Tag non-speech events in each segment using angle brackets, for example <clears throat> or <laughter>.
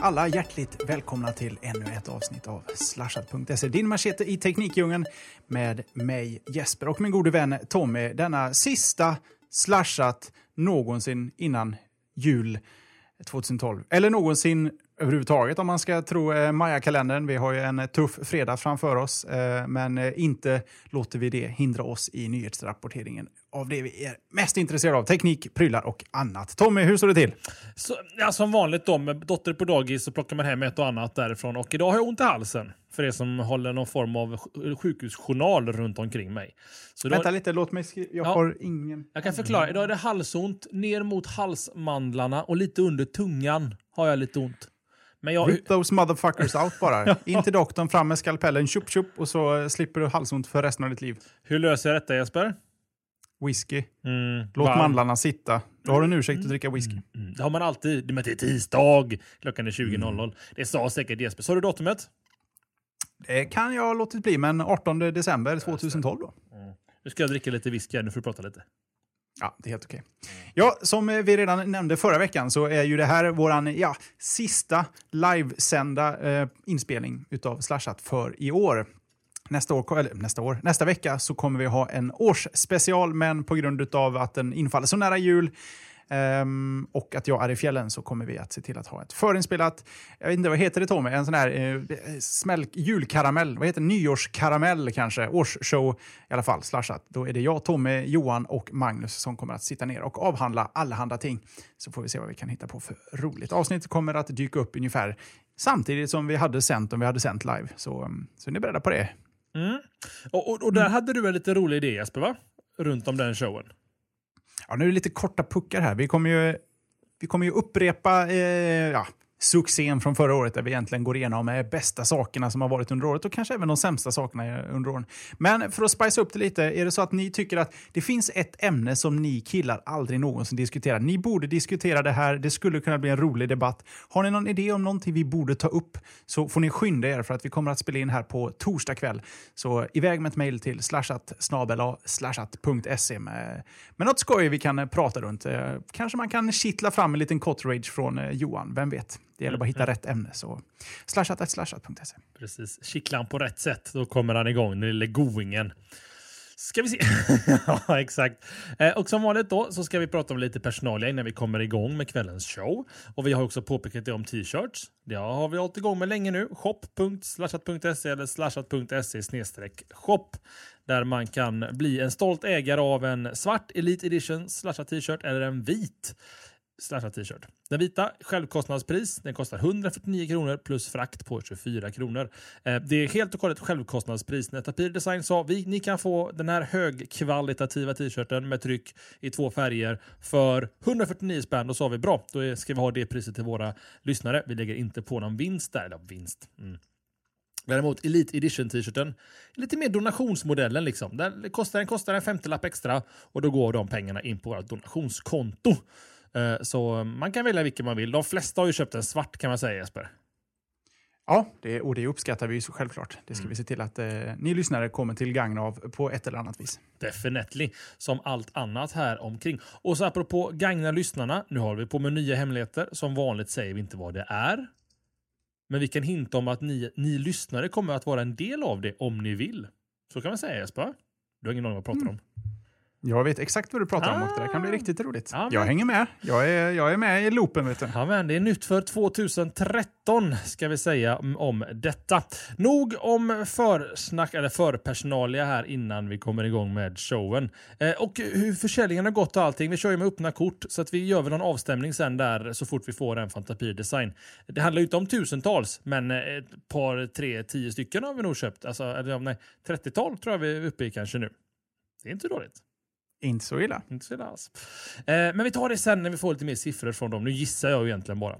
Alla hjärtligt välkomna till ännu ett avsnitt av Slashat.se, din machete i Teknikdjungeln med mig Jesper och min gode vän Tommy. Denna sista Slashat någonsin innan jul 2012. Eller någonsin överhuvudtaget om man ska tro eh, Maya-kalendern. Vi har ju en tuff fredag framför oss, eh, men eh, inte låter vi det hindra oss i nyhetsrapporteringen av det vi är mest intresserade av. Teknik, prylar och annat. Tommy, hur står det till? Så, ja, som vanligt då, med dotter på dagis så plockar man hem ett och annat därifrån. Och idag har jag ont i halsen. För er som håller någon form av sj- sjukhusjournal runt omkring mig. Så Vänta då, lite, låt mig skriva. Jag Ja. har ingen... jag kan förklara. Idag är det halsont ner mot halsmandlarna och lite under tungan har jag lite ont. Men jag, Rip those motherfuckers out bara. <laughs> In till doktorn, fram med skalpellen, tjup tjup och så slipper du halsont för resten av ditt liv. hur löser jag detta Jesper? Whisky. Mm, Låt varm. mandlarna sitta. Då har du en ursäkt att dricka whisky. Mm, det har man alltid. Det är tisdag. Klockan är 20.00. Det sa säkert Jesper. Har du datumet? Det kan jag ha låtit bli, men 18 december 2012 då. Nu ska jag dricka lite whisky här. Nu får du prata lite. Ja, det är helt okej. Ja, som vi redan nämnde förra veckan så är ju det här våran ja, sista livesända eh, inspelning utav Slashat för i år. Nästa, år, eller nästa år, nästa vecka så kommer vi ha en årsspecial, men på grund av att den infaller så nära jul Um, och att jag är i fjällen så kommer vi att se till att ha ett förinspelat, jag vet inte vad heter det Tommy, en sån här eh, smälk, julkaramell, vad heter det? nyårskaramell kanske, årsshow i alla fall, slashat. Då är det jag, Tommy, Johan och Magnus som kommer att sitta ner och avhandla allehanda ting. Så får vi se vad vi kan hitta på för roligt. Avsnittet kommer att dyka upp ungefär samtidigt som vi hade sänt om vi hade sänt live. Så, um, så är ni beredda på det? Mm. Och, och, och där hade du en lite rolig idé Jesper, va? Runt om den showen. Ja, nu är det lite korta puckar här. Vi kommer ju, vi kommer ju upprepa eh, ja, succén från förra året där vi egentligen går igenom de bästa sakerna som har varit under året och kanske även de sämsta sakerna under åren. Men för att spicea upp det lite, är det så att ni tycker att det finns ett ämne som ni killar aldrig någonsin diskuterar? Ni borde diskutera det här, det skulle kunna bli en rolig debatt. Har ni någon idé om någonting vi borde ta upp så får ni skynda er för att vi kommer att spela in här på torsdag kväll. Så iväg med ett mejl till slashat slashat.se med, med något skoj vi kan eh, prata runt. Eh, kanske man kan kittla fram en liten rage från eh, Johan, vem vet? Det gäller bara att hitta rätt ämne. Så slashat.slashat.se. Precis. Kittlar på rätt sätt, då kommer han igång, den lille goingen. Ska vi se. <laughs> ja, exakt. Eh, och som vanligt då så ska vi prata om lite personalia innan vi kommer igång med kvällens show. Och vi har också påpekat det om t-shirts. Det har vi hållit igång med länge nu. shop.slashat.se eller slashat.se shop. Där man kan bli en stolt ägare av en svart Elite Edition slashat t-shirt eller en vit slashat t-shirt. Den vita självkostnadspris. Den kostar 149 kronor plus frakt på 24 kronor. Eh, det är helt och hållet självkostnadspris. När Tapir Design sa vi ni kan få den här högkvalitativa t-shirten med tryck i två färger för 149 spänn. Då sa vi bra, då ska vi ha det priset till våra lyssnare. Vi lägger inte på någon vinst där. Eller vinst. Mm. Däremot Elite Edition t-shirten lite mer donationsmodellen. Liksom. Den kostar, den kostar en 50 extra och då går de pengarna in på vårt donationskonto. Eh, Så man kan välja vilken man vill. De flesta har ju köpt en svart kan man säga Jesper. Ja, det, och det uppskattar vi så självklart. Det ska vi se till att eh, ni lyssnare kommer till gagn av på ett eller annat vis. Definitely. Som allt annat här omkring. Och så apropå gagna lyssnarna. Nu håller vi på med nya hemligheter. Som vanligt säger vi inte vad det är. Men vi kan hinta om att ni, ni lyssnare kommer att vara en del av det om ni vill. Så kan man säga Jesper. Du har ingen aning vad jag pratar om. Jag vet exakt vad du pratar om och det där kan bli Ah. riktigt roligt. Ja, Jag hänger med. Jag är, jag är med i loopen. Vet du. Ja, men det är nytt för 2013 ska vi säga om detta. Nog om försnack, eller förpersonalia här innan vi kommer igång med showen. Eh, och hur försäljningen har gått och allting. Vi kör ju med öppna kort så att vi gör väl någon avstämning sen där så fort vi får en från Tapir Design. Det handlar ju inte om tusentals, men eh, ett par, tre, tio stycken har vi nog köpt. Alltså, eller, nej, 30-tal tror jag vi är uppe i kanske nu. Det är inte dåligt. Inte så illa. Inte så illa alls. Eh, men vi tar det sen när vi får lite mer siffror från dem. Nu gissar jag ju egentligen bara.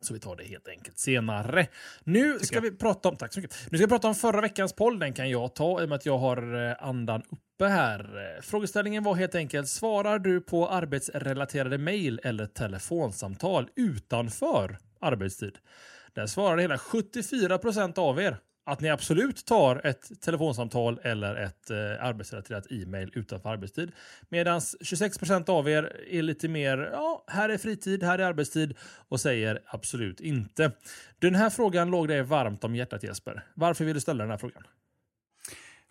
Så vi tar det helt enkelt senare. Nu ska jag. vi prata om, tack så mycket. Nu ska vi prata om förra veckans poll. Den kan jag ta i och med att jag har eh, andan uppe här. Eh, Frågeställningen var helt enkelt, svarar du på arbetsrelaterade mejl eller telefonsamtal utanför arbetstid? Där svarade hela 74 procent av er att ni absolut tar ett telefonsamtal eller ett eh, arbetsrelaterat e-mail utanför arbetstid. Medan 26 procent av er är lite mer, ja, här är fritid, här är arbetstid och säger absolut inte. Den här frågan låg dig varmt om hjärtat Jesper. Varför vill du ställa den här frågan?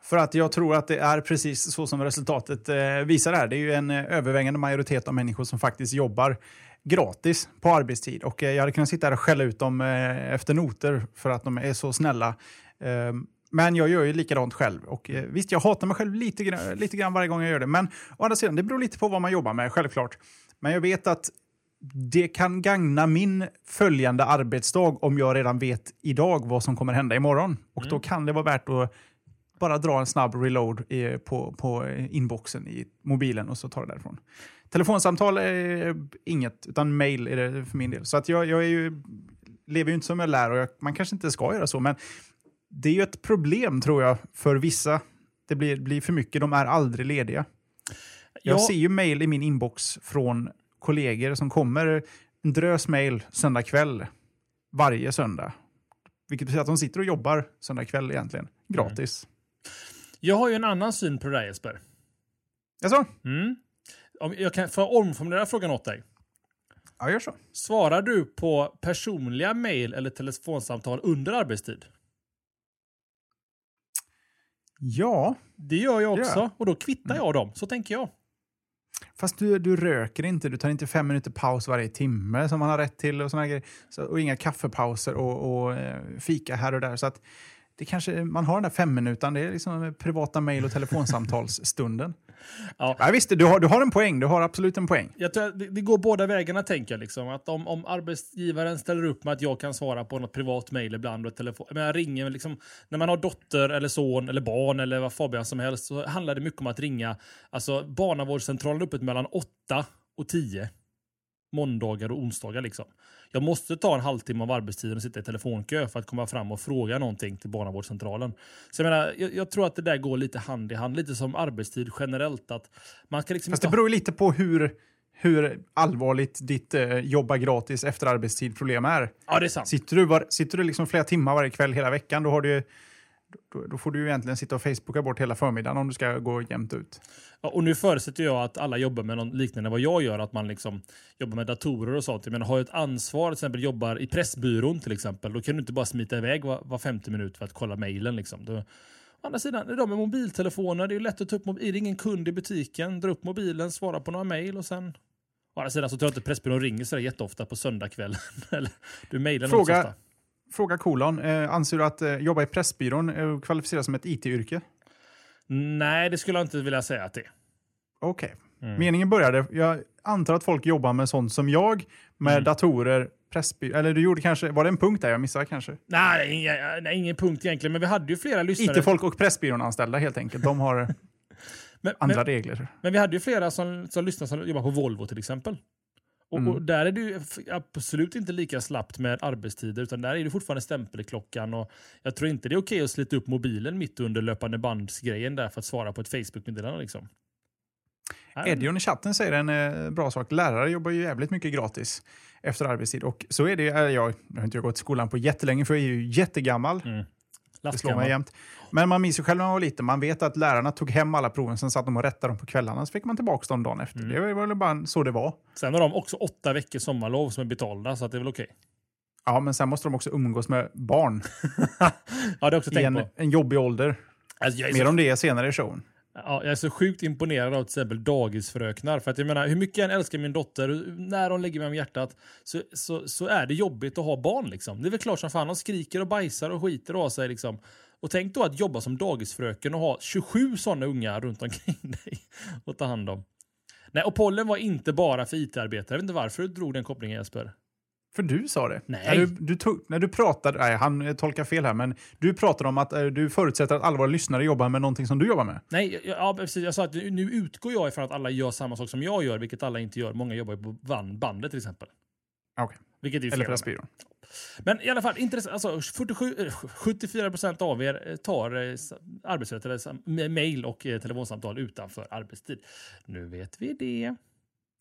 För att jag tror att det är precis så som resultatet eh, visar här. Det är ju en eh, övervägande majoritet av människor som faktiskt jobbar gratis på arbetstid. Och eh, jag hade kunnat sitta här och skälla ut dem eh, efter noter för att de är så snälla. Eh, men jag gör ju likadant själv. Och eh, visst, jag hatar mig själv lite, grann- lite grann varje gång jag gör det. Men å andra sidan, det beror lite på vad man jobbar med, självklart. Men jag vet att det kan gagna min följande arbetsdag om jag redan vet idag vad som kommer hända imorgon. Och då kan det vara värt att bara dra en snabb reload i, på, på inboxen i mobilen och så tar det därifrån. Telefonsamtal är inget, utan mail är det för min del. Så att jag, jag är ju, lever ju inte som jag lär och jag, man kanske inte ska göra så, men det är ju ett problem tror jag för vissa. Det blir, blir för mycket, de är aldrig lediga. Jag Ja. ser ju mail i min inbox från kollegor som kommer en drös mail söndag kväll varje söndag. Vilket betyder att de sitter och jobbar söndag kväll egentligen, gratis. Jag har ju en annan syn på det där Jesper. Alltså, Mm. Om jag kan få omformulera frågan åt dig. ja, gör så. Svarar du på personliga mejl eller telefonsamtal under arbetstid? Ja, Det gör jag också. gör. Och då kvittar jag dem. Så tänker jag. fast du, du röker inte, du tar inte fem minuter paus varje timme som man har rätt till och såna grejer. Så, och inga kaffepauser och, och eh, fika här och där. Så att det kanske, man har den där fem minuten, det är liksom privata mejl och telefonsamtalsstunden. <laughs> Ja. ja, visst, du har, du har en poäng, du har absolut en poäng. Jag tror det, det går båda vägarna tänker jag. Liksom. Att om, om arbetsgivaren ställer upp med att jag kan svara på något privat mejl ibland och telefon. Men jag ringer liksom, när man har dotter eller son eller barn eller vad Fabian som helst så handlar det mycket om att ringa. Alltså barnavårdscentralen är öppet mellan 8 och 10. Måndagar och onsdagar liksom. Jag måste ta en halvtimme av arbetstiden och sitta i telefonkö för att komma fram och fråga någonting till barnavårdscentralen. Så jag menar, jag, jag tror att det där går lite hand i hand, lite som arbetstid generellt. Att man ska liksom Fast det beror lite på hur, hur allvarligt ditt eh, jobba gratis efter arbetstid-problem är. Ja, det är sant. Sitter du, var, sitter du liksom flera timmar varje kväll hela veckan, då, har du, ju- då, då får du ju egentligen sitta och facebooka bort hela förmiddagen om du ska gå jämnt ut. Ja, och nu förutsätter jag att alla jobbar med något liknande vad jag gör, att man liksom jobbar med datorer och sånt. Menar, har jag ett ansvar, till exempel jobbar i Pressbyrån till exempel, då kan du inte bara smita iväg var, var 50 minut för att kolla mejlen. Liksom. Då, å andra sidan, är de med mobiltelefoner, det är ju lätt att ta upp. Är det ingen kund i butiken, dra upp mobilen, svara på några mejl och sen... Å andra sidan så tror jag inte Pressbyrån ringer så där jätteofta på söndagskvällen. <laughs> Du mejlar nog inte så Fråga, ofta. Fråga kolon, eh, anser du att eh, jobba i Pressbyrån eh, kvalificeras som ett IT-yrke? Nej, det skulle jag inte vilja säga att det är. Okej. Mm. Meningen började, jag antar att folk jobbar med sånt som jag, med Mm. datorer, Pressbyrån, eller du gjorde kanske, var det en punkt där jag missade kanske? Nej, ingen, nej, ingen punkt egentligen, men vi hade ju flera lyssnare. IT-folk och Pressbyrån-anställda helt enkelt, de har <laughs> men, andra men, regler. Men vi hade ju flera som, som lyssnade som jobbar på Volvo till exempel. Och, Mm. och där är det ju absolut inte lika slappt med arbetstider, utan där är det fortfarande stämpelklockan. Och jag tror inte det är okej att slita upp mobilen mitt under löpande bandsgrejen där för att svara på ett Facebook-meddelande. Liksom. Edion i chatten säger en eh, bra sak. Lärare jobbar ju jävligt mycket gratis efter arbetstid. Och så är det, eh, jag, jag har inte gått i skolan på jättelänge för jag är ju jättegammal. Mm. Det slår mig jämt. Men man minns ju själv när man var liten, man vet att lärarna tog hem alla proven, sen satt de och rättade dem på kvällarna, så fick man tillbaka dem dagen efter. Mm. Det var väl bara så det var. Sen har de också åtta veckors sommarlov som är betalda, så det är väl okej. Ja, men sen måste de också umgås med barn <laughs> ja, det har också i tänkt en, på. en jobbig ålder. Alltså, Mer så, om det senare i showen ja, jag är så sjukt imponerad av till exempel dagisfröknar. För att jag menar, hur mycket jag än älskar min dotter, när hon lägger mig om hjärtat, så, så, så är det jobbigt att ha barn. Liksom. Det är väl klart som fan, de skriker och bajsar och skiter av sig. Liksom. Och tänk då att jobba som dagisfröken och ha 27 sådana ungar runt omkring <laughs> dig att ta hand om. Nej, och pollen var inte bara för IT-arbetare. Jag vet inte varför du drog den kopplingen Jesper. För du sa det. Nej. När du, du tog, när du pratade, nej han tolkar fel här, men du pratade om att eh, du förutsätter att alla våra lyssnare jobbar med någonting som du jobbar med. Nej, jag, ja, precis. Jag sa att nu utgår jag ifrån att alla gör samma sak som jag gör, vilket alla inte gör. Många jobbar ju på van- bandet till exempel. Ah, Okej. Vilket är Eller. Aspiron. Men i alla fall, intressant. Alltså, 47, eh, 74 procent av er eh, tar eh, arbetsrätt mail och eh, telefonsamtal utanför arbetstid. Nu vet vi det.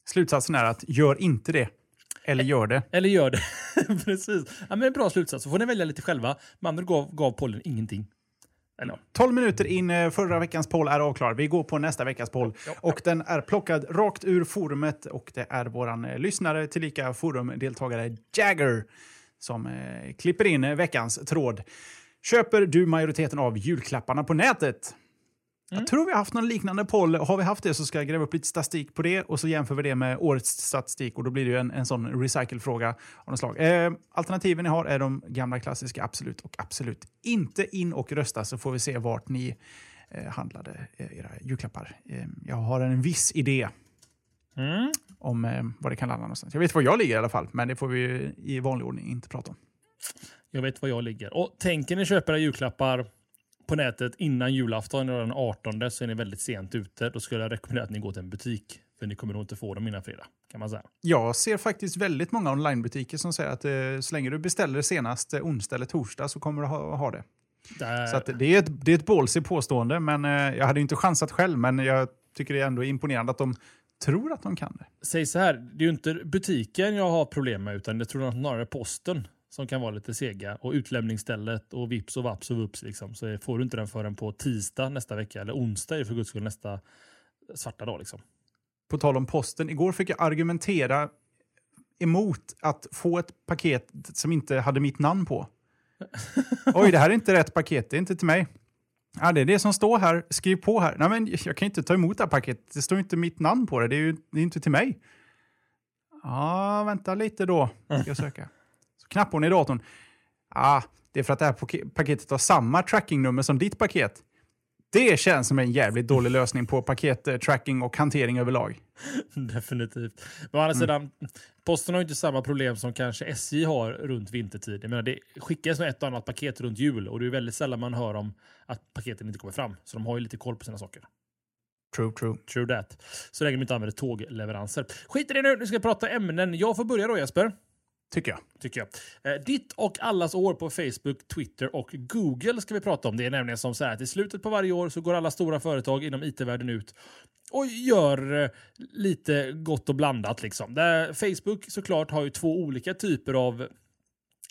Slutsatsen är att gör inte det. Eller gör det. Eller gör det. <laughs> Precis. Ja, men bra slutsats. Så får ni välja lite själva. Mannen gav, gav pollen ingenting. Eller ja. 12 minuter in, eh, förra veckans poll är avklarad. Vi går på nästa veckas poll. Och den är plockad rakt ur forumet och det är våran eh, lyssnare, tillika forumdeltagare Jagger, som eh, klipper in veckans tråd. Köper du majoriteten av julklapparna på nätet? Jag tror vi har haft någon liknande poll. Har vi haft det så ska jag gräva upp lite statistik på det och så jämför vi det med årets statistik och då blir det ju en, en sån recycle-fråga av något slag. Eh, alternativen ni har är de gamla klassiska absolut och absolut inte in och rösta så får vi se vart ni eh, handlade eh, era julklappar. Eh, jag har en viss idé Mm. om eh, vad det kan landa någonstans. Jag vet var jag ligger i alla fall, men det får vi i vanlig ordning inte prata om. Jag vet var jag ligger. Och tänker ni köpa era julklappar på nätet innan julafton, den 18, så är ni väldigt sent ute. Då skulle jag rekommendera att ni går till en butik. För ni kommer nog inte få dem innan fredag, kan man säga. Jag ser faktiskt väldigt många onlinebutiker som säger att eh, så länge du beställer senast eh, onsdag eller torsdag så kommer du ha, ha det. Där, Så det, är ett, det är ett ballsy påstående, men eh, jag hade inte chansat själv, men jag tycker det är ändå imponerande att de tror att de kan det. Säg så här, det är ju inte butiken jag har problem med, utan jag tror nog snarare posten som kan vara lite sega. Och utlämningsstället och vips och vaps och vups. Liksom. Så får du inte den förrän på tisdag nästa vecka, eller onsdag för guds skull nästa svarta dag. Liksom. På tal om posten, igår fick jag argumentera emot att få ett paket som inte hade mitt namn på. <laughs> Oj, det här är inte rätt paket, det är inte till mig. Ja, det är det som står här, skriv på här. Nej, men jag kan inte ta emot det här paketet, det står inte mitt namn på det, det är ju det är inte till mig. Ja, vänta lite då, ska jag söka. Hon i datorn. Ah, det är för att det här pake- paketet har samma trackingnummer som ditt paket. Det känns som en jävligt dålig lösning på pakettracking och hantering överlag. <laughs> Definitivt. Men å andra sidan, posten har inte samma problem som kanske SJ har runt vintertid. Jag menar, det skickas med ett och annat paket runt jul och det är väldigt sällan man hör om att paketen inte kommer fram. Så de har ju lite koll på sina saker. True, true. True that. Så länge de inte använder tågleveranser. Skit i det nu, nu ska jag prata ämnen. Jag får börja då Jesper. Tycker jag. Tycker jag. Eh, ditt och allas år på Facebook, Twitter och Google ska vi prata om. Det är nämligen som så här att i slutet på varje år så går alla stora företag inom IT-världen ut och gör eh, lite gott och blandat. Liksom. Där Facebook såklart har ju två olika typer av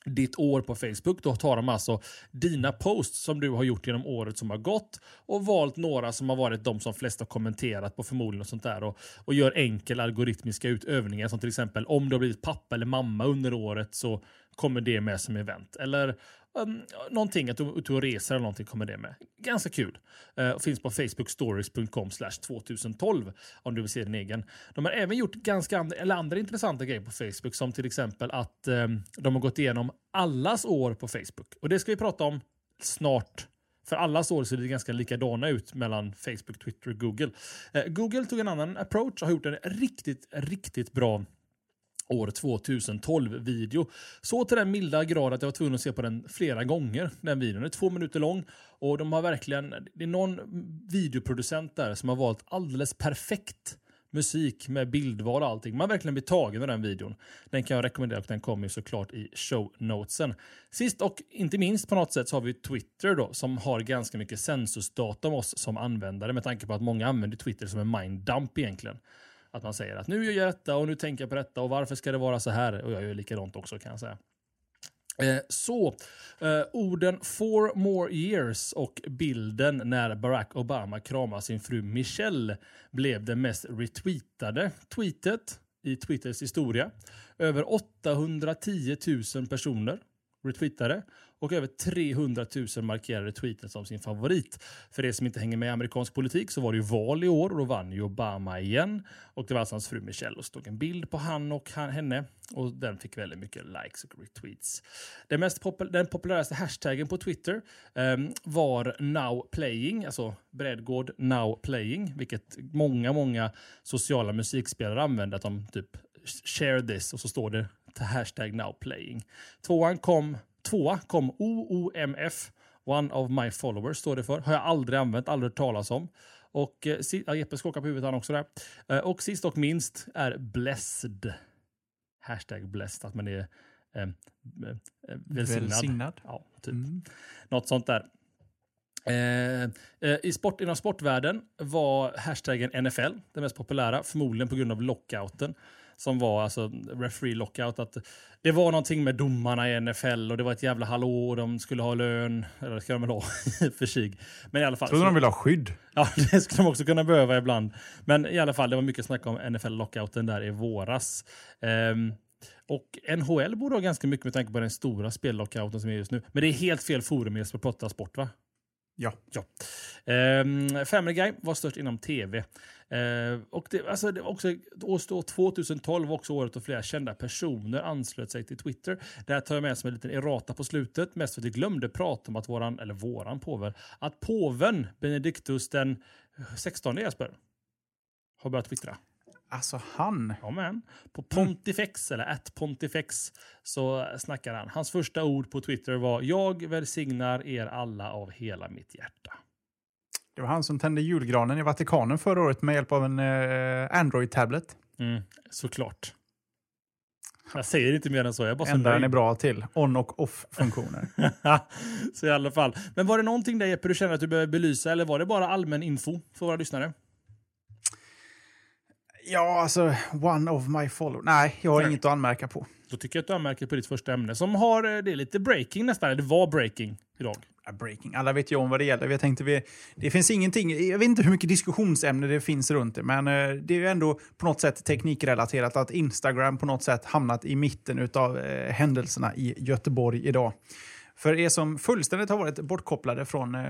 ditt år på Facebook. Då tar de alltså dina posts som du har gjort genom året som har gått och valt några som har varit de som flest har kommenterat på förmodligen och sånt där och, och gör enkel algoritmiska utövningar som till exempel om du har blivit pappa eller mamma under året så kommer det med som event. Eller um, någonting, att du är ute och reser eller någonting kommer det med. Ganska kul. Uh, finns på facebookstories.com 2012 om du vill se din egen. De har även gjort ganska and eller andra intressanta grejer på Facebook som till exempel att um, de har gått igenom allas år på Facebook. Och det ska vi prata om snart. För allas år ser det ganska likadana ut mellan Facebook, Twitter och Google. Eh, Google tog en annan approach och har gjort en riktigt, riktigt bra år 2012-video. Så till den milda grad att jag var tvungen att se på den flera gånger. Den videon Den är två minuter lång och de har verkligen, det är någon videoproducent där som har valt alldeles perfekt musik med bildval och allting. Man verkligen blir tagen av den videon. Den kan jag rekommendera och den kommer ju såklart i show notesen. Sist och inte minst på något sätt så har vi Twitter då som har ganska mycket sensusdata om oss som användare med tanke på att många använder Twitter som en minddump egentligen. Att man säger att nu gör jag detta och nu tänker jag på detta och varför ska det vara så här? Och jag gör likadant också kan jag säga. Eh, så, eh, orden four more years och bilden när Barack Obama kramar sin fru Michelle blev det mest retweetade tweetet i Twitters historia. Över 810 000 personer retweetade och över 300 000 markerade tweeten som sin favorit. För er som inte hänger med i amerikansk politik så var det ju val i år och då vann ju Obama igen. Och det var alltså hans fru Michelle och stod en bild på han och han, henne och den fick väldigt mycket likes och retweets. Den, mest popul den populäraste hashtaggen på Twitter um, var now playing, alltså Bredgård now playing, vilket många, många sociala musikspelare använde att de typ share this och så står det hashtag now playing. Tvåan kom, tvåa kom OOMF, one of my followers står det för. Har jag aldrig använt, aldrig hört talas om. Och eh, ja, Jeppe skakar på huvudet han också där. Eh, och sist och minst är blessed. Hashtag blessed, att man är eh, eh, välsignad. Välsignad. Ja, typ. Mm. Något sånt där. Eh, eh, i sport, inom sportvärlden var hashtaggen NFL den mest populära, förmodligen på grund av lockouten. Som var alltså referee lockout. Att det var någonting med domarna i NFL och det var ett jävla hallå och de skulle ha lön. Eller det ska de väl ha <laughs> för sig. Men i alla fall. Trodde de ville ha skydd. Ja, <laughs> det skulle de också kunna behöva ibland. Men i alla fall, det var mycket snack om NFL-lockouten där i våras. Ehm, och NHL borde ha ganska mycket med tanke på den stora spellockouten som är just nu. Men det är helt fel forum för att prata sport, va? Ja. Ja. Ehm, Family Guy var störst inom tv. Ehm, och det, alltså, det var också, år 2012 var också året då flera kända personer anslöt sig till Twitter. Det här tar jag med som en liten errata på slutet, mest för att vi glömde prata om att våran, eller våran påven, att påven Benediktus den 16 Jesper har börjat twittra. Alltså han. Ja, men. På Pontifex, eller at Pontifex, så snackar han. Hans första ord på Twitter var “Jag välsignar er alla av hela mitt hjärta”. Det var han som tände julgranen i Vatikanen förra året med hjälp av en eh, Android-tablet. Mm, såklart. Jag säger inte mer än så. Jag bara Enda den är bra till. On och off-funktioner. <laughs> så i alla fall. Men var det någonting där Jeppe du känner att du behöver belysa eller var det bara allmän info för våra lyssnare? ja, alltså one of my follow. Nej, jag har Nej. inget att anmärka på. Då tycker jag att du anmärker på ditt första ämne som har, eh, det är lite breaking nästan, det var breaking idag. Breaking. Alla vet ju om vad det gäller. Jag tänkte vi, det finns ingenting, jag vet inte hur mycket diskussionsämne det finns runt det, men eh, det är ju ändå på något sätt teknikrelaterat att Instagram på något sätt hamnat i mitten av eh, händelserna i Göteborg idag. För er som fullständigt har varit bortkopplade från eh,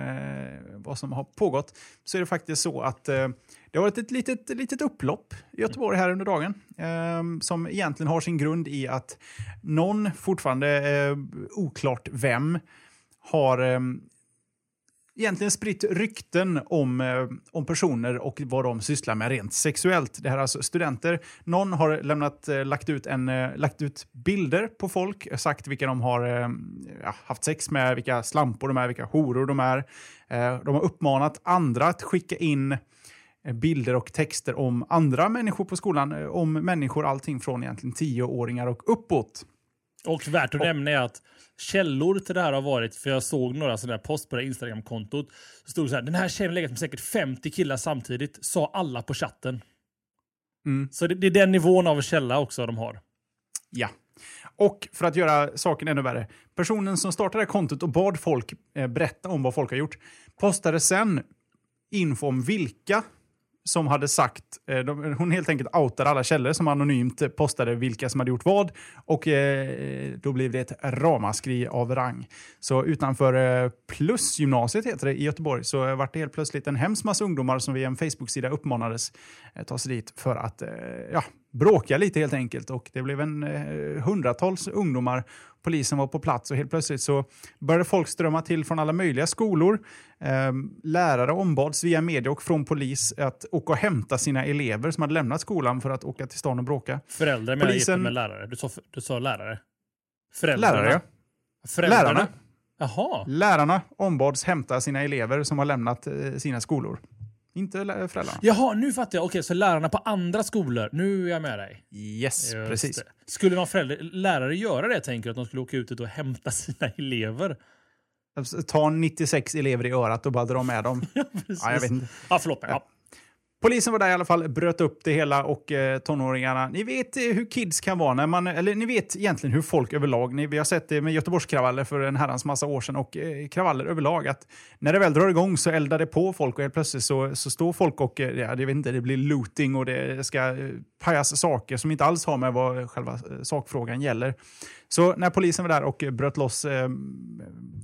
vad som har pågått så är det faktiskt så att eh, det har varit ett litet, litet upplopp i Göteborg här under dagen eh, som egentligen har sin grund i att någon, fortfarande eh, oklart vem, har eh, egentligen spritt rykten om, eh, om personer och vad de sysslar med rent sexuellt. Det här är alltså studenter. Någon har lämnat, eh, lagt, ut en, eh, lagt ut bilder på folk, eh, sagt vilka de har eh, haft sex med, vilka slampor de är, vilka horor de är. Eh, de har uppmanat andra att skicka in eh, bilder och texter om andra människor på skolan, eh, om människor allting från egentligen tioåringar och uppåt. Och värt att nämna är att källor till det här har varit, för jag såg några sådana här post på det här Instagram-kontot. Så stod det så här, den här tjejen har legat med säkert 50 killar samtidigt, sa alla på chatten. Mm. Så det, det är den nivån av källa också de har. Ja. Och för att göra saken ännu värre, personen som startade kontot och bad folk eh, berätta om vad folk har gjort, postade sen info om vilka som hade sagt, eh, de, hon helt enkelt outade alla källor som anonymt postade vilka som hade gjort vad och eh, då blev det ett ramaskri av rang. Så utanför eh, Plusgymnasiet heter det i Göteborg så eh, vart det helt plötsligt en hemsk massa ungdomar som via en Facebook-sida uppmanades eh, ta sig dit för att eh, ja, bråka lite helt enkelt och det blev en eh, hundratals ungdomar. Polisen var på plats och helt plötsligt så började folk strömma till från alla möjliga skolor. Eh, lärare ombads via media och från polis att åka och hämta sina elever som hade lämnat skolan för att åka till stan och bråka. Föräldrar menar Polisen- med lärare. Du sa, du sa lärare. Föräldrarna. Lärare, ja. Föräldrarna. Lärarna. Jaha. Lärarna ombads hämta sina elever som har lämnat eh, sina skolor. Inte lä- föräldrarna. Jaha, nu fattar jag. Okej, så lärarna på andra skolor. Nu är jag med dig. Yes, Just precis. det. Skulle någon förälder, lärare göra det, tänker du? Att de skulle åka ut och hämta <laughs> sina elever? Ta 96 elever i örat och bara dra med dem. <laughs> Precis. Ja, jag vet inte. Ja, förlåt mig. Ja. Polisen var där i alla fall, bröt upp det hela och eh, tonåringarna. Ni vet eh, hur kids kan vara, när man, eller ni vet egentligen hur folk överlag, ni, vi har sett det med Göteborgskravaller för en herrans massa år sedan och eh, kravaller överlag, att när det väl drar igång så eldar det på folk och helt plötsligt så, så står folk och, eh, ja, jag vet inte, det blir looting och det ska eh, pajas saker som inte alls har med vad själva eh, sakfrågan gäller. Så när polisen var där och bröt loss eh,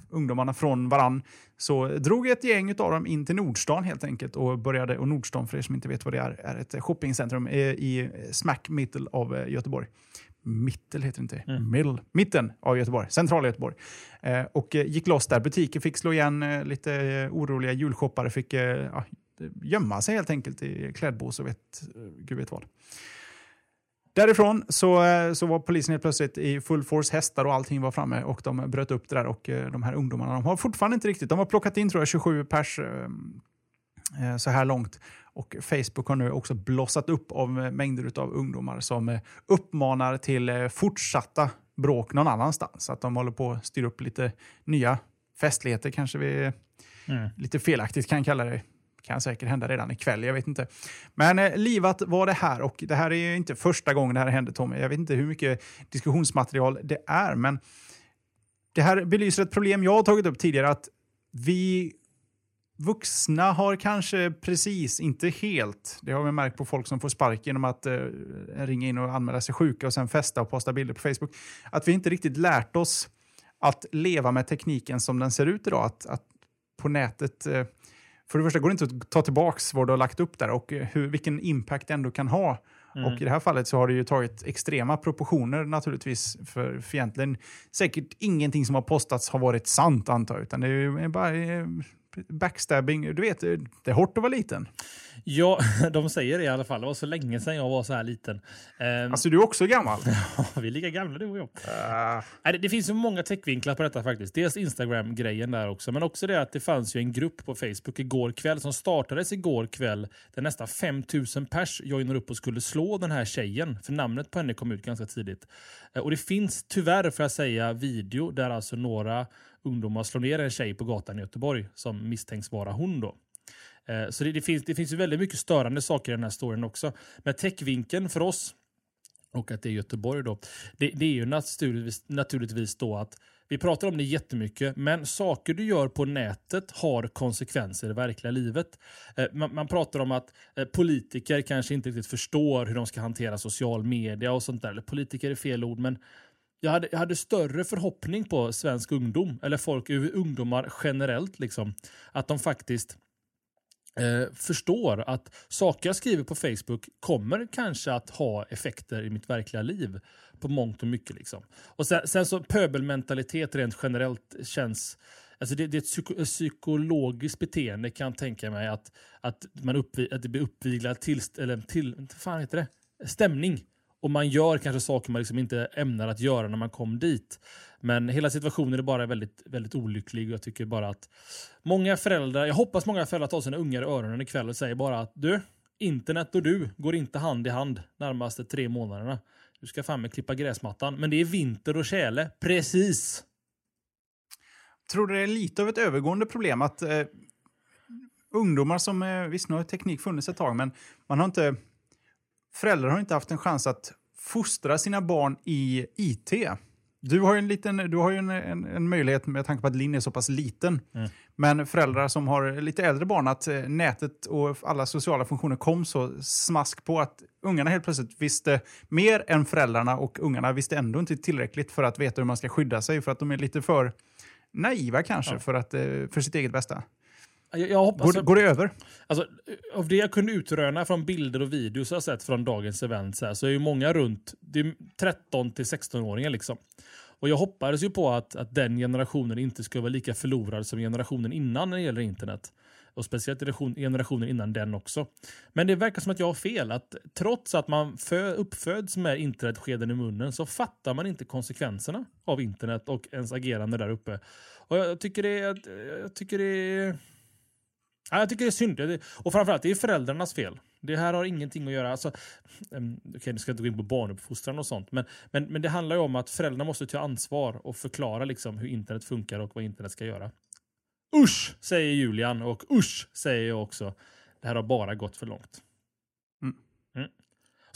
ungdomarna från varann så drog ett gäng av dem in till Nordstan helt enkelt och började, och Nordstan för er som inte vet vad det är, är ett shoppingcentrum i, i smack middle av eh, Göteborg. Mittel heter det inte, Mm. middle, mitten av Göteborg, centrala Göteborg. Eh, och eh, gick loss där, butiker fick slå igen, eh, lite eh, oroliga julshoppare fick eh, gömma sig helt enkelt i klädbås och vet, eh, gud vet vad. Därifrån så, eh, så var polisen helt plötsligt i full force, hästar och allting var framme och de bröt upp det där och eh, de här ungdomarna de har fortfarande inte riktigt, de har plockat in tror jag 27 pers eh, så här långt. Och Facebook har nu också blossat upp av mängder av ungdomar som uppmanar till fortsatta bråk någon annanstans. Att de håller på att styra upp lite nya festligheter kanske vi mm. lite felaktigt kan kalla det kan säkert hända redan ikväll, jag vet inte. Men eh, livat var det här och det här är inte första gången det här händer Tommy. Jag vet inte hur mycket diskussionsmaterial det är, men det här belyser ett problem jag har tagit upp tidigare, att vi vuxna har kanske precis, inte helt, det har vi märkt på folk som får spark genom att eh, ringa in och anmäla sig sjuka och sen festa och posta bilder på Facebook, att vi inte riktigt lärt oss att leva med tekniken som den ser ut idag. Att, att på nätet eh, för det första går det inte att ta tillbaka vad du har lagt upp där och eh, hur, vilken impact det ändå kan ha. Mm. Och i det här fallet så har det ju tagit extrema proportioner naturligtvis. För, för egentligen säkert ingenting som har postats har varit sant antar jag. Utan det är bara eh, backstabbing. Du vet, det är hårt att vara liten. Ja, <laughs> de säger det i alla fall. Det var så länge sedan jag var så här liten. Um, alltså, du är också gammal. <laughs> vi är lika gamla du och jag. Uh. Det, finns så många techvinklar på detta faktiskt. Dels Instagram-grejen där också, men också det att det fanns ju en grupp på Facebook igår kväll som startades igår kväll där nästan 5000 pers joinar upp och skulle slå den här tjejen. För namnet på henne kom ut ganska tidigt. Eh, och det finns tyvärr, för att säga, video där alltså några ungdomar slår ner en tjej på gatan i Göteborg som misstänks vara hon. då. Eh, så det, det, finns, det finns ju väldigt mycket störande saker i den här storyn också. Men täckvinkeln för oss, och att det är Göteborg då, det, det är ju naturligtvis, naturligtvis då att vi pratar om det jättemycket, men saker du gör på nätet har konsekvenser i verkliga livet. Eh, man, man, pratar om att eh, politiker kanske inte riktigt förstår hur de ska hantera social media och sånt där. Eller politiker är fel ord, men jag hade, jag hade större förhoppning på svensk ungdom, eller folk, ungdomar generellt, liksom, att de faktiskt eh, förstår att saker jag skriver på Facebook kommer kanske att ha effekter i mitt verkliga liv på mångt och mycket. Liksom. Och sen, sen så pöbelmentalitet rent generellt känns Alltså det, det, är ett psyko, psykologiskt beteende kan jag tänka mig att, att, man uppvi, att det blir uppviglad till, eller till, fan heter det? stämning och man gör kanske saker man liksom inte ämnar att göra när man kom dit. Men hela situationen är bara väldigt, väldigt olycklig och jag tycker bara att många föräldrar, jag hoppas många föräldrar tar sina ungar i öronen ikväll och säger bara att du, internet och du går inte hand i hand närmaste tre månaderna. Du ska fan med klippa gräsmattan. Men det är vinter och tjäle. Precis! Tror du det är lite av ett övergående problem att eh, ungdomar som, eh, visst nu har teknik funnits ett tag, men man har inte föräldrar har inte haft en chans att fostra sina barn i IT. Du har ju en, liten, du har en, en, en möjlighet med tanke på att Linn är så pass liten. Mm. Men föräldrar som har lite äldre barn, att eh, nätet och alla sociala funktioner kom så smask på att ungarna helt plötsligt visste mer än föräldrarna och ungarna visste ändå inte tillräckligt för att veta hur man ska skydda sig för att de är lite för naiva kanske ja. för, att, eh, för sitt eget bästa. Jag, jag hoppas, går, alltså, går det över? Alltså, av det jag kunde utröna från bilder och videos jag sett från dagens event så, här, så är ju många runt 13 till 16-åringar. Liksom. Och jag hoppades ju på att, att den generationen inte skulle vara lika förlorad som generationen innan när det gäller internet. Och speciellt generationen innan den också. Men det verkar som att jag har fel. Att trots att man uppföds med internetskeden i munnen så fattar man inte konsekvenserna av internet och ens agerande där uppe. Och jag tycker det jag tycker det är Ja, jag tycker det är synd. Och framförallt, det är föräldrarnas fel. Det här har ingenting att göra... Alltså, Okej, okay, nu ska jag inte gå in på barnuppfostran och sånt. Men, men, men det handlar ju om att föräldrarna måste ta ansvar och förklara liksom hur internet funkar och vad internet ska göra. Usch, säger Julian och usch, säger jag också. Det här har bara gått för långt.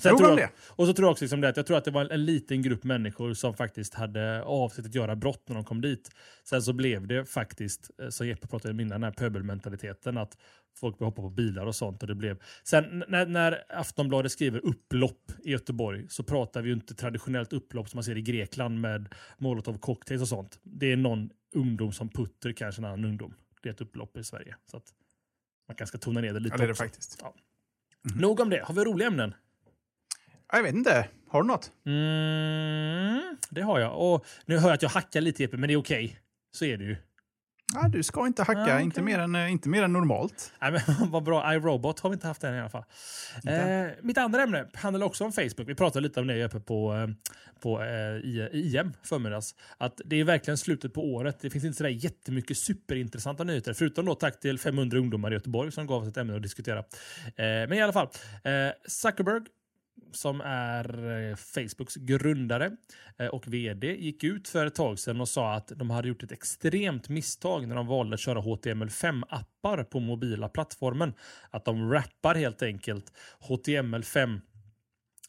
Mm. Sen tror jag, och så tror jag också liksom det att jag tror att det var en, en, liten grupp människor som faktiskt hade avsett att göra brott när de kom dit. Sen så blev det faktiskt, eh, som Jeppe pratade om innan, den här pöbelmentaliteten. Att folk började hoppa på bilar och sånt. Och det blev... Sen när, när Aftonbladet skriver upplopp i Göteborg så pratar vi ju inte traditionellt upplopp som man ser i Grekland med molotov cocktails och sånt. Det är någon ungdom som putter kanske en annan ungdom. Det är ett upplopp i Sverige. Så att man kanske ska tona ner det lite. Ja, det är det faktiskt. Ja. Mm. Nog om det. Har vi roliga ämnen? Jag vet inte. Har du något? Mm, det har jag. Och nu hör jag att jag hackar lite, Jeppe, men det är okej. Okay. Så är det ju. Ja, du ska inte hacka, Ja, okej. inte, mer än, eh, inte mer än normalt. Nej, men <laughs> vad bra. iRobot har vi inte haft än i alla fall. Eh, mitt andra ämne handlar också om Facebook. Vi pratade lite om det uppe på, eh, på eh, i- IM förmiddags. Att det är verkligen slutet på året. Det finns inte sådär jättemycket superintressanta nyheter. Förutom då tack till 500 ungdomar i Göteborg som gav oss ett ämne att diskutera. Eh, men i alla fall. Eh, Zuckerberg som är eh, Facebooks grundare eh, och vd, gick ut för ett tag sedan och sa att de hade gjort ett extremt misstag när de valde att köra HTML5-appar på mobila plattformen. Att de rappar helt enkelt HTML5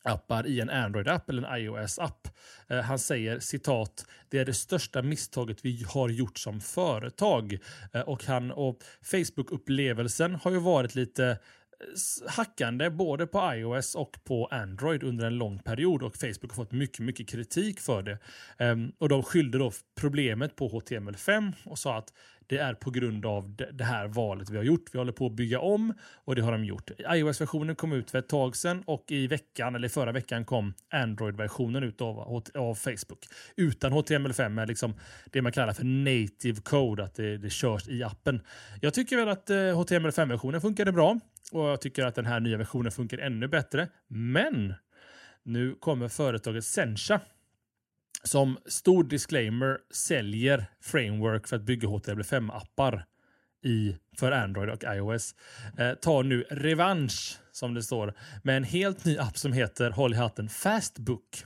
appar i en Android-app eller en iOS-app. Eh, han säger citat, det är det största misstaget vi har gjort som företag. Eh, och han och Facebook-upplevelsen har ju varit lite hackande både på iOS och på Android under en lång period och Facebook har fått mycket, mycket kritik för det. Um, och de skyllde då problemet på HTML5 och sa att det är på grund av det- här valet vi har gjort. Vi håller på att bygga om och det har de gjort. iOS-versionen kom ut för ett tag sedan och i veckan, eller förra veckan kom Android-versionen ut av, av Facebook. Utan HTML5 med liksom det man kallar för native code, att det, det körs i appen. Jag tycker väl att eh, HTML5-versionen funkade bra och jag tycker att den här nya versionen funkar ännu bättre. Men nu kommer företaget Sencha som stor disclaimer säljer framework för att bygga HTML5-appar i, för Android och iOS. Eh, tar nu revansch, som det står, med en helt ny app som heter, håll i hatten, Fastbook.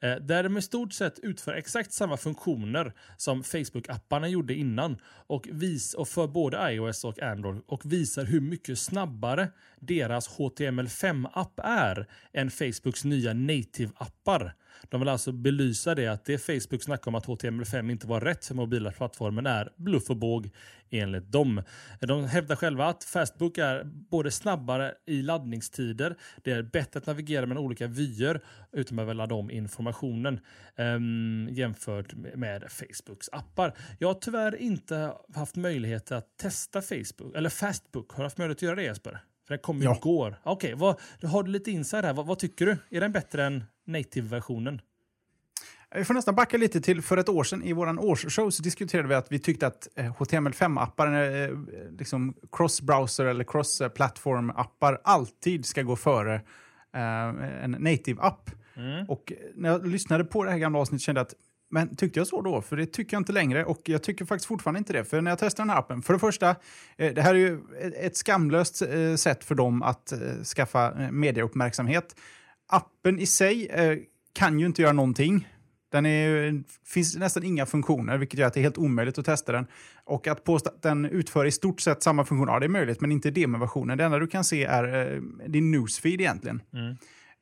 Eh, där de i stort sett utför exakt samma funktioner som Facebook-apparna gjorde innan och, vis, och för både iOS och Android och visar hur mycket snabbare deras HTML5-app är än Facebooks nya native-appar. De vill alltså belysa det att det Facebook snackar om att HTML5 inte var rätt för mobila plattformen är bluff och båg enligt dem. De hävdar själva att Fastbook är både snabbare i laddningstider, det är bättre att navigera mellan olika vyer utan att behöva ladda om informationen um, jämfört med Facebooks appar. Jag har tyvärr inte haft möjlighet att testa Facebook, eller Fastbook. Har du haft möjlighet att göra det Jesper? För den kom ju Ja. igår. Okej, vad- har du lite inside här? Vad, vad tycker du? Är den bättre än native-versionen? Vi får nästan backa lite till för ett år sedan. I vår årsshow så diskuterade vi att vi tyckte att eh, HTML5-appar, eh, liksom cross-browser eller cross-platform-appar alltid ska gå före eh, en native-app. Och när jag lyssnade på det här gamla avsnittet kände jag att men tyckte jag så då? För det tycker jag inte längre och jag tycker faktiskt fortfarande inte det. För när jag testade den här appen, för det första, eh, det här är ju ett- skamlöst eh, sätt för dem att eh, skaffa mediauppmärksamhet. Appen i sig kan ju inte göra någonting. Den är, finns nästan inga funktioner, vilket gör att det är helt omöjligt att testa den. Och att påstå att den utför i stort sett samma funktion, ja det är möjligt, men inte demoversionen. Det enda du kan se är eh, din newsfeed egentligen.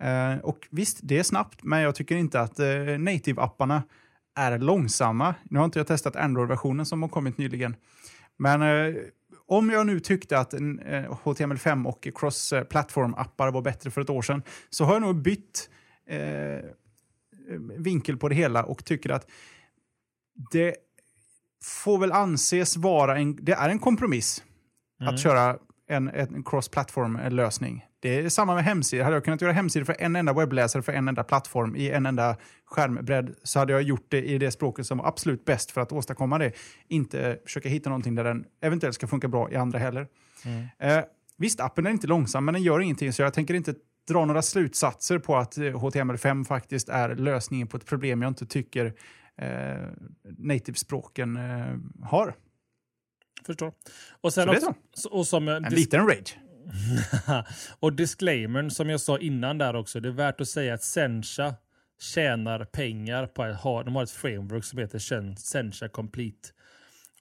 Eh, och visst, det är snabbt, men jag tycker inte att eh, native-apparna är långsamma. Nu har inte jag testat Android-versionen som har kommit nyligen. Men eh, om jag nu tyckte att eh, HTML5 och cross-platform-appar var bättre för ett år sedan så har jag nog bytt eh, vinkel på det hela och tycker att det får väl anses vara en, det är en kompromiss att köra en, en cross-platform-lösning. Det är samma med hemsidor. Hade jag kunnat göra hemsidor för en enda webbläsare för en enda plattform i en enda skärmbredd så hade jag gjort det i det språket som var absolut bäst för att åstadkomma det. Inte försöka hitta någonting där den eventuellt ska funka bra i andra heller. Eh, visst, appen är inte långsam, men den gör ingenting så jag tänker inte dra några slutsatser på att eh, HTML5 faktiskt är lösningen på ett problem jag inte tycker eh, native-språken eh, har. Förstår. Och, sen också, så- och som, En liten rage. <laughs> och disclaimern som jag sa innan där också. Det är värt att säga att Sencha tjänar pengar på att ha, de har ett framework som heter Sensha Sencha Complete.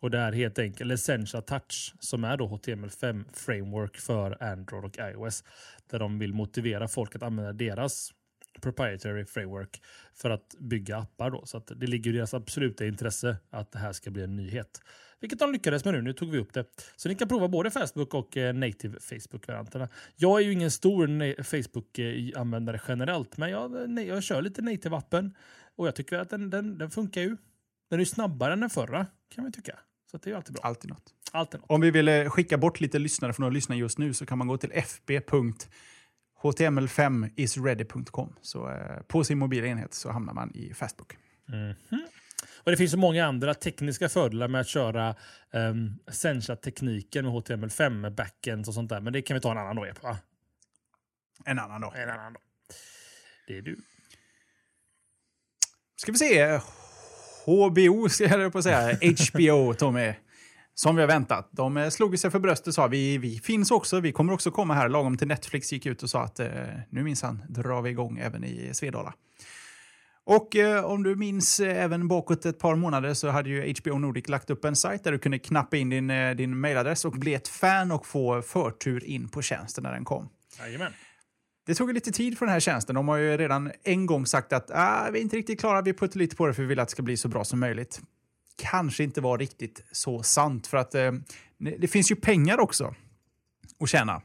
Och det är helt enkelt, eller Sencha Touch, som är då HTML5 framework för Android och iOS. Där de vill motivera folk att använda deras proprietary framework för att bygga appar. Då. Så att det ligger i deras absoluta intresse att det här ska bli en nyhet. Vilket de lyckades med nu. Nu tog vi upp det. Så ni kan prova både Facebook och eh, native Facebook-varianterna. Jag är ju ingen stor Facebook-användare generellt, men jag, nej, jag kör lite native-appen och jag tycker att den, den, den funkar ju. Den är snabbare än den förra, kan man tycka. Så det är ju alltid bra. Alltid något. Alltid något. Om vi vill eh, skicka bort lite lyssnare från att lyssna just nu så kan man gå till fb.html5isready.com. Så eh, på sin mobila enhet så hamnar man i Fastbook. Mhm. Och Det finns så många andra tekniska fördelar med att köra um, Sencha-tekniken med HTML5 med backends och sånt där. Men det kan vi ta en annan dag. Va? En annan dag. En annan dag. Det är du. Ska vi se. HBO, ska jag på att säga. HBO, Tommy. Som vi har väntat. De eh, slog sig för bröstet och sa vi, vi finns också, vi kommer också komma här. Lagom till Netflix gick ut och sa att eh, nu minsann drar vi igång även i Svedala. Och eh, om du minns eh, även bakåt ett par månader så hade ju HBO Nordic lagt upp en sajt där du kunde knappa in din, eh, din mailadress och bli ett fan och få förtur in på tjänsten när den kom. Jajamän. Det tog lite tid för den här tjänsten. De har ju redan en gång sagt att ah, vi är inte riktigt klara, vi puttar lite på det för vi vill att det ska bli så bra som möjligt. Kanske inte var riktigt så sant för att eh, det finns ju pengar också att tjäna.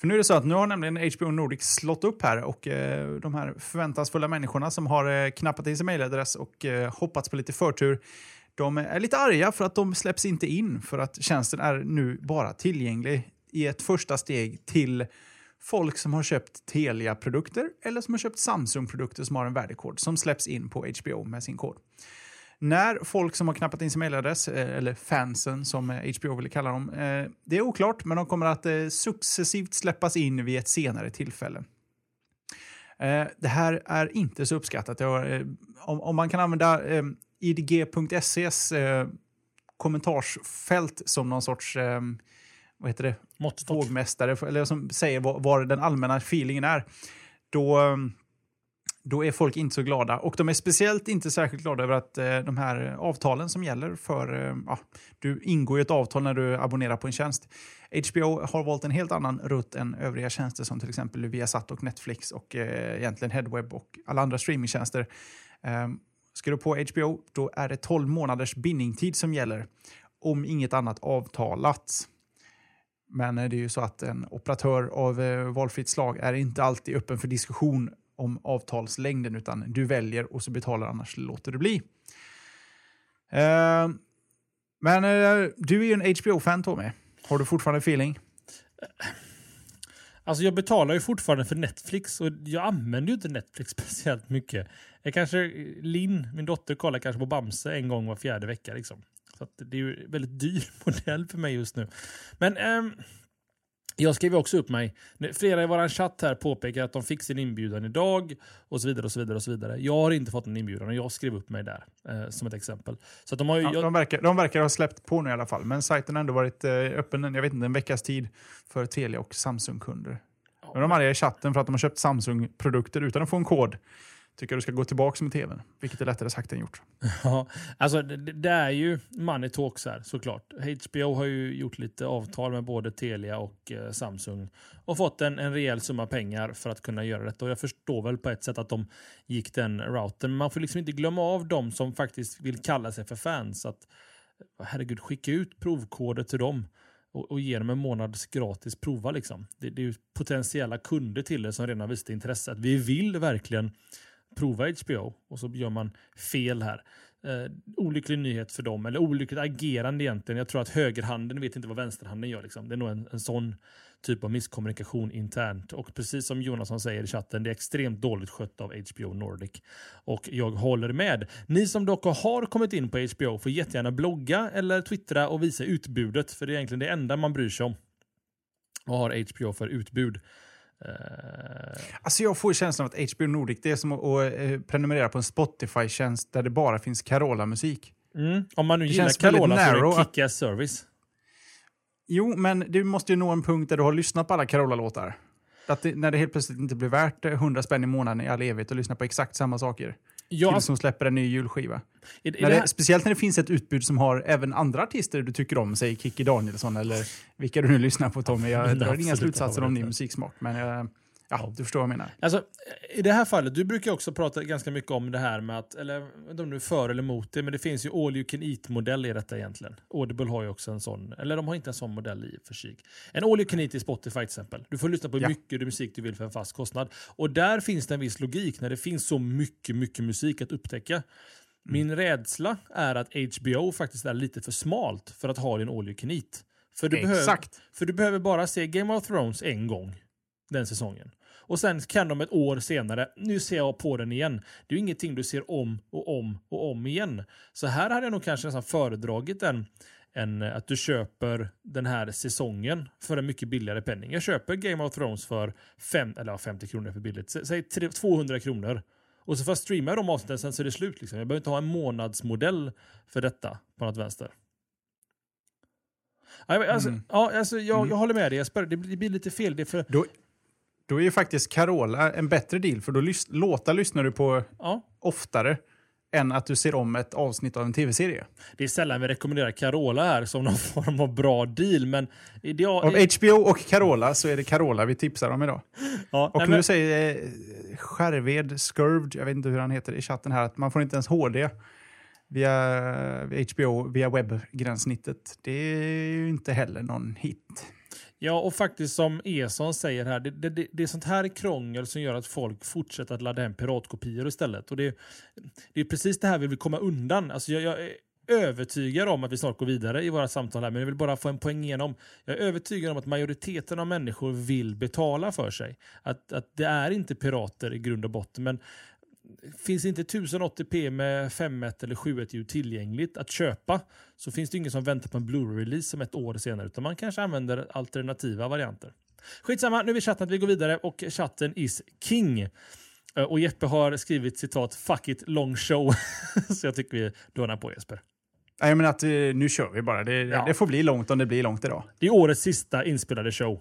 För nu är det så att nu har nämligen HBO Nordic slått upp här och eh, de här förväntansfulla människorna som har eh, knappat in sin mejladress och eh, hoppats på lite förtur, de är lite arga för att de släpps inte in för att tjänsten är nu bara tillgänglig i ett första steg till folk som har köpt Telia-produkter eller som har köpt Samsung-produkter som har en värdekod som släpps in på HBO med sin kod. När folk som har knappat in sin mailadress, eh, eller fansen som HBO vill kalla dem, eh, det är oklart, men de kommer att eh, successivt släppas in vid ett senare tillfälle. Det här är inte så uppskattat. Om man kan använda idg.ses kommentarsfält som någon sorts vad heter det? Vågmästare, eller som säger var den allmänna feelingen är, då då är folk inte så glada. Och de är speciellt inte särskilt glada över att eh, de här avtalen som gäller för... Eh, ja, du ingår ju ett avtal när du abonnerar på en tjänst. HBO har valt en helt annan rutt än övriga tjänster som till exempel Viasat och Netflix och eh, egentligen Headweb och alla andra streamingtjänster. Eh, ska du på HBO, då är det 12 månaders bindningstid som gäller om inget annat avtalats. Men eh, det är ju så att en operatör av eh, valfritt slag är inte alltid öppen för diskussion om avtalslängden, utan du väljer och så betalar annars låter det bli. Uh, men uh, du är ju en HBO-fan Tommy. Har du fortfarande feeling? Alltså jag betalar ju fortfarande för Netflix och jag använder ju inte Netflix <laughs> speciellt mycket. Jag kanske, Linn, min dotter, kollar kanske på Bamse en gång var fjärde vecka. Liksom. Så det är ju en väldigt dyr <laughs> modell för mig just nu. Men um, jag skrev också upp mig. Flera i vår chatt här påpekar att de fick sin inbjudan idag och så vidare. och så vidare och så vidare. Jag har inte fått en inbjudan och jag skrev upp mig där eh, som ett exempel. Så de, har ju, ja, jag... de, verkar, de verkar ha släppt på nu i alla fall, men sajten har ändå varit eh, öppen jag vet inte, en veckas tid för Telia och Samsung-kunder. Ja, men de är i chatten för att de har köpt Samsung-produkter utan att få en kod tycker du ska gå tillbaka med tvn, vilket är lättare sagt än gjort. <laughs> Ja, alltså det, det är ju money talks här såklart. HBO har ju gjort lite avtal med både Telia och eh, Samsung och fått en, en rejäl summa pengar för att kunna göra detta. Och jag förstår väl på ett sätt att de gick den routen. Men man får liksom inte glömma av de som faktiskt vill kalla sig för fans. Att, herregud, skicka ut provkoder till dem och, och ge dem en månads gratis prova. Liksom. Det, det är ju potentiella kunder till det som redan visat intresse. Att vi vill verkligen prova HBO och så gör man fel här. Eh, olycklig nyhet för dem, eller olyckligt agerande egentligen. Jag tror att högerhanden vet inte vad vänsterhanden gör. Liksom. Det är nog en, en sån typ av misskommunikation internt. Och precis som Jonasson säger i chatten, det är extremt dåligt skött av HBO Nordic. Och jag håller med. Ni som dock har kommit in på HBO får jättegärna blogga eller twittra och visa utbudet, för det är egentligen det enda man bryr sig om. Vad har HBO för utbud? Uh... Alltså jag får känslan av att HBO Nordic det är som att, eh, prenumerera på en Spotify-tjänst där det bara finns Carola-musik. Mm. Om man nu det gillar Carola så är det en kick service. Jo, men du måste ju nå en punkt där du har lyssnat på alla Carola-låtar. Att det, när det helt plötsligt inte blir värt 100 spänn i månaden i all evighet att lyssna på exakt samma saker. Ja, till som släpper en ny julskiva. Är, är när det, speciellt när det finns ett utbud som har även andra artister du tycker om, säg Kikki Danielsson eller vilka du nu lyssnar på Tommy. Jag drar inga slutsatser om din musiksmak, men jag, Ja, du förstår vad jag menar. Alltså, I det här fallet, du brukar också prata ganska mycket om det här med att, eller jag vet inte om du är för eller emot det, men det finns ju all you can eat-modell i detta egentligen. Audible har ju också en sån, eller de har inte en sån modell i för sig. En all you can eat i Spotify till exempel. Du får lyssna på ja. mycket musik du vill för en fast kostnad. Och där finns det en viss logik när det finns så mycket, mycket musik att upptäcka. Mm. Min rädsla är att HBO faktiskt är lite för smalt för att ha din all you can eat. För du, Exakt. Behöver, för du behöver bara se Game of Thrones en gång den säsongen. Och sen kan de ett år senare, nu ser jag på den igen. Det är ju ingenting du ser om och om och om igen. Så här hade jag nog kanske nästan föredragit en, en, att du köper den här säsongen för en mycket billigare penning. Jag köper Game of Thrones för fem, eller 50 kronor för billigt. Säg 200 kronor. Och så får jag streama de avsnitten, sen så är det slut. Liksom. Jag behöver inte ha en månadsmodell för detta på något vänster. Alltså, mm. ja, alltså, jag, mm. jag håller med dig Jesper, det blir, det blir lite fel. Det för... då, då är ju faktiskt Carola en bättre deal, för då lys låtar lyssnar du på ja. oftare än att du ser om ett avsnitt av en tv-serie. Det är sällan vi rekommenderar Carola här som någon <laughs> form av bra deal, men... Ideal... Av HBO och Carola så är det Carola vi tipsar om idag. <laughs> Ja, och nej, nu men... säger eh, Skärved, Skurvd, jag vet inte hur han heter i chatten här, att man får inte ens HD via, via HBO, via webbgränssnittet. Det är ju inte heller någon hit. Ja, och faktiskt som Eson säger här, det, det, det, är sånt här krångel som gör att folk fortsätter att ladda hem piratkopior istället. Och det, det är precis det här vi vill komma undan. Alltså jag, jag är övertygad om att vi snart går vidare i våra samtal här, men jag vill bara få en poäng igenom. Jag är övertygad om att majoriteten av människor vill betala för sig. Att, att det är inte pirater i grund och botten, men finns inte 1080p med 5.1 eller 7.1 ljud tillgängligt att köpa så finns det ingen som väntar på en Blu-ray-release som ett år senare utan man kanske använder alternativa varianter. Skitsamma, nu är vi chatten att vi går vidare och chatten is king. Eh, och Jeppe har skrivit citat “fuck it long show” <laughs> så jag tycker vi dörnar på Jesper. Jag menar att eh, nu kör vi bara. Det, ja. det får bli långt om det blir långt idag. Det är årets sista inspelade show.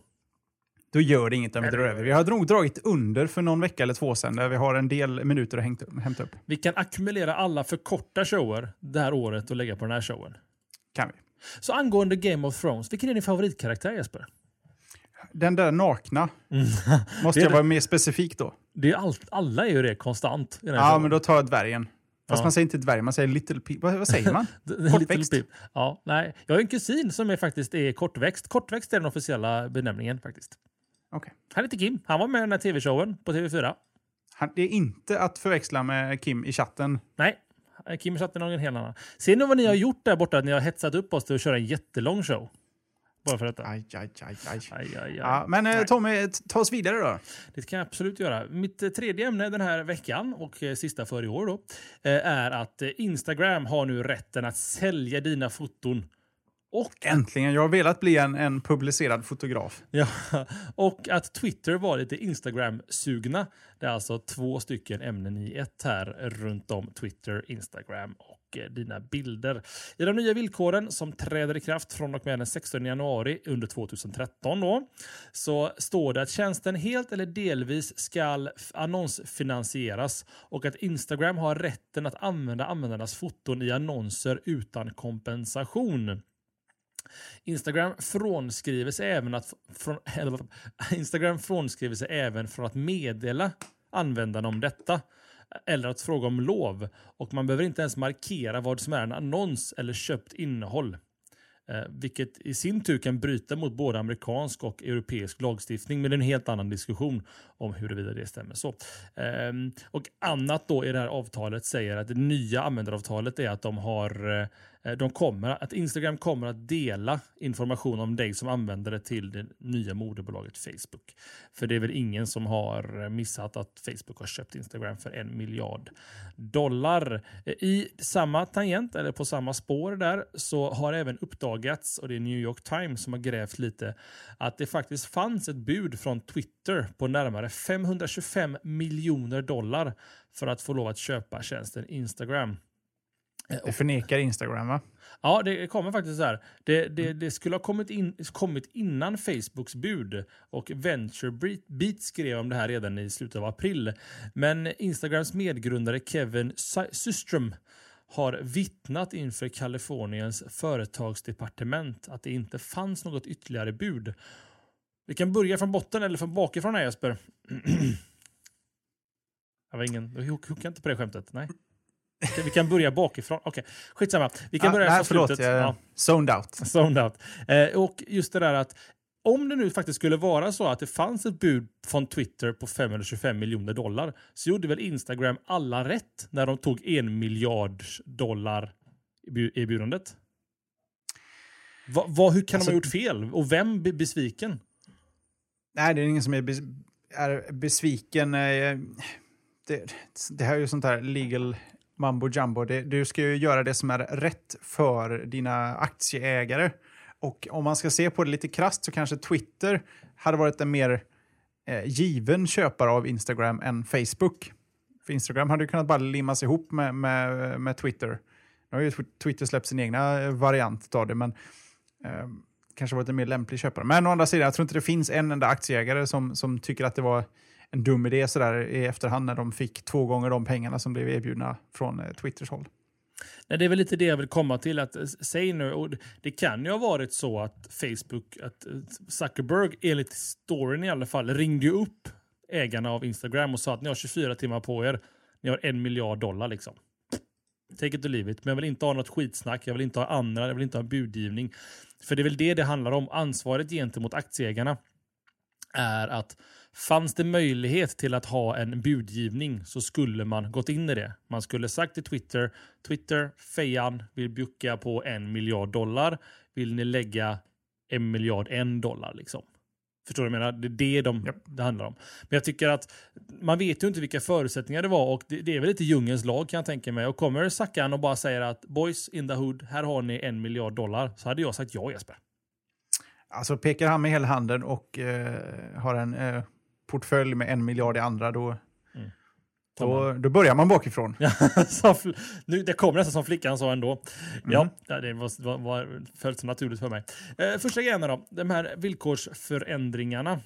Då gör det inget om vi drar över. Vi har nog dragit under för någon vecka eller två sedan där vi har en del minuter att hämta upp. Vi kan ackumulera alla för korta shower det här året och lägga på den här showen. Kan vi. Så angående Game of Thrones, vilken är din favoritkaraktär Jesper? Den där nakna. Mm. <laughs> Måste jag vara mer specifik då? Det är allt, alla är ju det konstant. ja, showen. men då tar jag dvärgen. Fast ja. man säger inte dvärg, man säger little peep. Vad, vad säger man? <laughs> Kortväxt? Ja, nej. Jag har en kusin som är faktiskt är kortväxt. Kortväxt är den officiella benämningen faktiskt. Okay. Han heter Kim. Han var med i den här tv-showen på TV4. Han, det är inte att förväxla med Kim i chatten. Nej, Kim i chatten är någon helt annan. Ser ni vad ni har gjort där borta? Att ni har hetsat upp oss till att köra en jättelång show. Bara för detta. Aj, aj, aj, aj. aj, aj, Ja, men eh, Tommy, ta oss vidare då. Det kan jag absolut göra. Mitt eh, tredje ämne den här veckan och eh, sista för i år då, är att Instagram har nu rätten att sälja dina foton och Äntligen! Jag har velat bli en, en publicerad fotograf. Ja, <laughs> och att Twitter var lite Instagram-sugna. Det är alltså två stycken ämnen i ett här runt om Twitter, Instagram och eh, dina bilder. I de nya villkoren som träder i kraft från och med den 16 januari under 2013 då, så står det att tjänsten helt eller delvis ska annonsfinansieras och att Instagram har rätten att använda användarnas foton i annonser utan kompensation. Instagram frånskriver sig även, att, från, <laughs> Instagram frånskriver sig även från att meddela användarna om detta eller att fråga om lov och man behöver inte ens markera vad som är en annons eller köpt innehåll. Eh, vilket i sin tur kan bryta mot både amerikansk och europeisk lagstiftning. Men det är en helt annan diskussion om huruvida det stämmer så. Ehm, och annat då i det här avtalet säger att det nya användaravtalet är att de har eh, de kommer, att Instagram kommer att dela information om dig som användare till det nya moderbolaget Facebook. För det är väl ingen som har missat att Facebook har köpt Instagram för en miljard dollar. Eh, I samma tangent, eller på samma spår där, så har även uppdagats, och det är New York Times som har grävt lite, att det faktiskt fanns ett bud från Twitter på närmare 525 miljoner dollar för att få lov att köpa tjänsten Instagram. Eh, det förnekar Instagram va? Ja, det kommer faktiskt så här. Det, det, det, skulle ha kommit, in, kommit innan Facebooks bud och VentureBeat skrev om det här redan i slutet av april. Men Instagrams medgrundare Kevin Systrom har vittnat inför Kaliforniens företagsdepartement att det inte fanns något ytterligare bud. Vi kan börja från botten eller från bakifrån här Jesper. <clears throat> Jag var ingen, du hookade inte på det skämtet? Nej. Vi kan börja bakifrån. Okej, okay. skitsamma. Vi kan ah, börja nej, från förlåt, slutet. Jag ja. Zoned out. Zoned out. Eh, och just det där att om det nu faktiskt skulle vara så att det fanns ett bud från Twitter på 525 miljoner dollar så gjorde väl Instagram alla rätt när de tog en miljard dollar erbjudandet? Va, va, hur kan alltså, de ha gjort fel? Och vem blir besviken? Nej, det är ingen som är är besviken. Eh, det, det här är ju sånt här legal mambo jumbo. Det, du ska ju göra det som är rätt för dina aktieägare. Och om man ska se på det lite krasst så kanske Twitter hade varit en mer eh, given köpare av Instagram än Facebook. För Instagram hade ju kunnat bara limmas ihop med, med, med Twitter. Nu har ju Twitter släppt sin egna variant av det, men eh, kanske varit en mer lämplig köpare. Men å andra sidan, jag tror inte det finns en enda aktieägare som, som tycker att det var en dum idé sådär i efterhand när de fick två gånger de pengarna som blev erbjudna från eh, Twitters håll. Nej, det är väl lite det jag vill komma till. Att, eh, säg nu, och det kan ju ha varit så att Facebook, att eh, Zuckerberg enligt storyn i alla fall, ringde upp ägarna av Instagram och sa att ni har 24 timmar på er. Ni har en miljard dollar liksom. Take it or leave it. Men jag vill inte ha något skitsnack, jag vill inte ha andra, jag vill inte ha budgivning. För det är väl det det handlar om. Ansvaret gentemot aktieägarna är att fanns det möjlighet till att ha en budgivning så skulle man gått in i det. Man skulle sagt till Twitter, Twitter, fejan vill bjucka på en miljard dollar. Vill ni lägga en miljard en dollar liksom? Förstår du vad jag menar? Det är det de, yep. det handlar om. Men jag tycker att man vet ju inte vilka förutsättningar det var och det, det är väl lite djungelns lag kan jag tänka mig. Och kommer Sackan och bara säger att boys in the hood, här har ni en miljard dollar. Så hade jag sagt ja Jesper. Alltså pekar han med hela handen och eh, har en eh, portfölj med en miljard i andra, då. Då, då, börjar man bakifrån. <laughs> nu, det kommer nästan som flickan sa ändå. Mm. Ja, det var, var, var följt så naturligt för mig. Eh, första grejen då, de här villkorsförändringarna.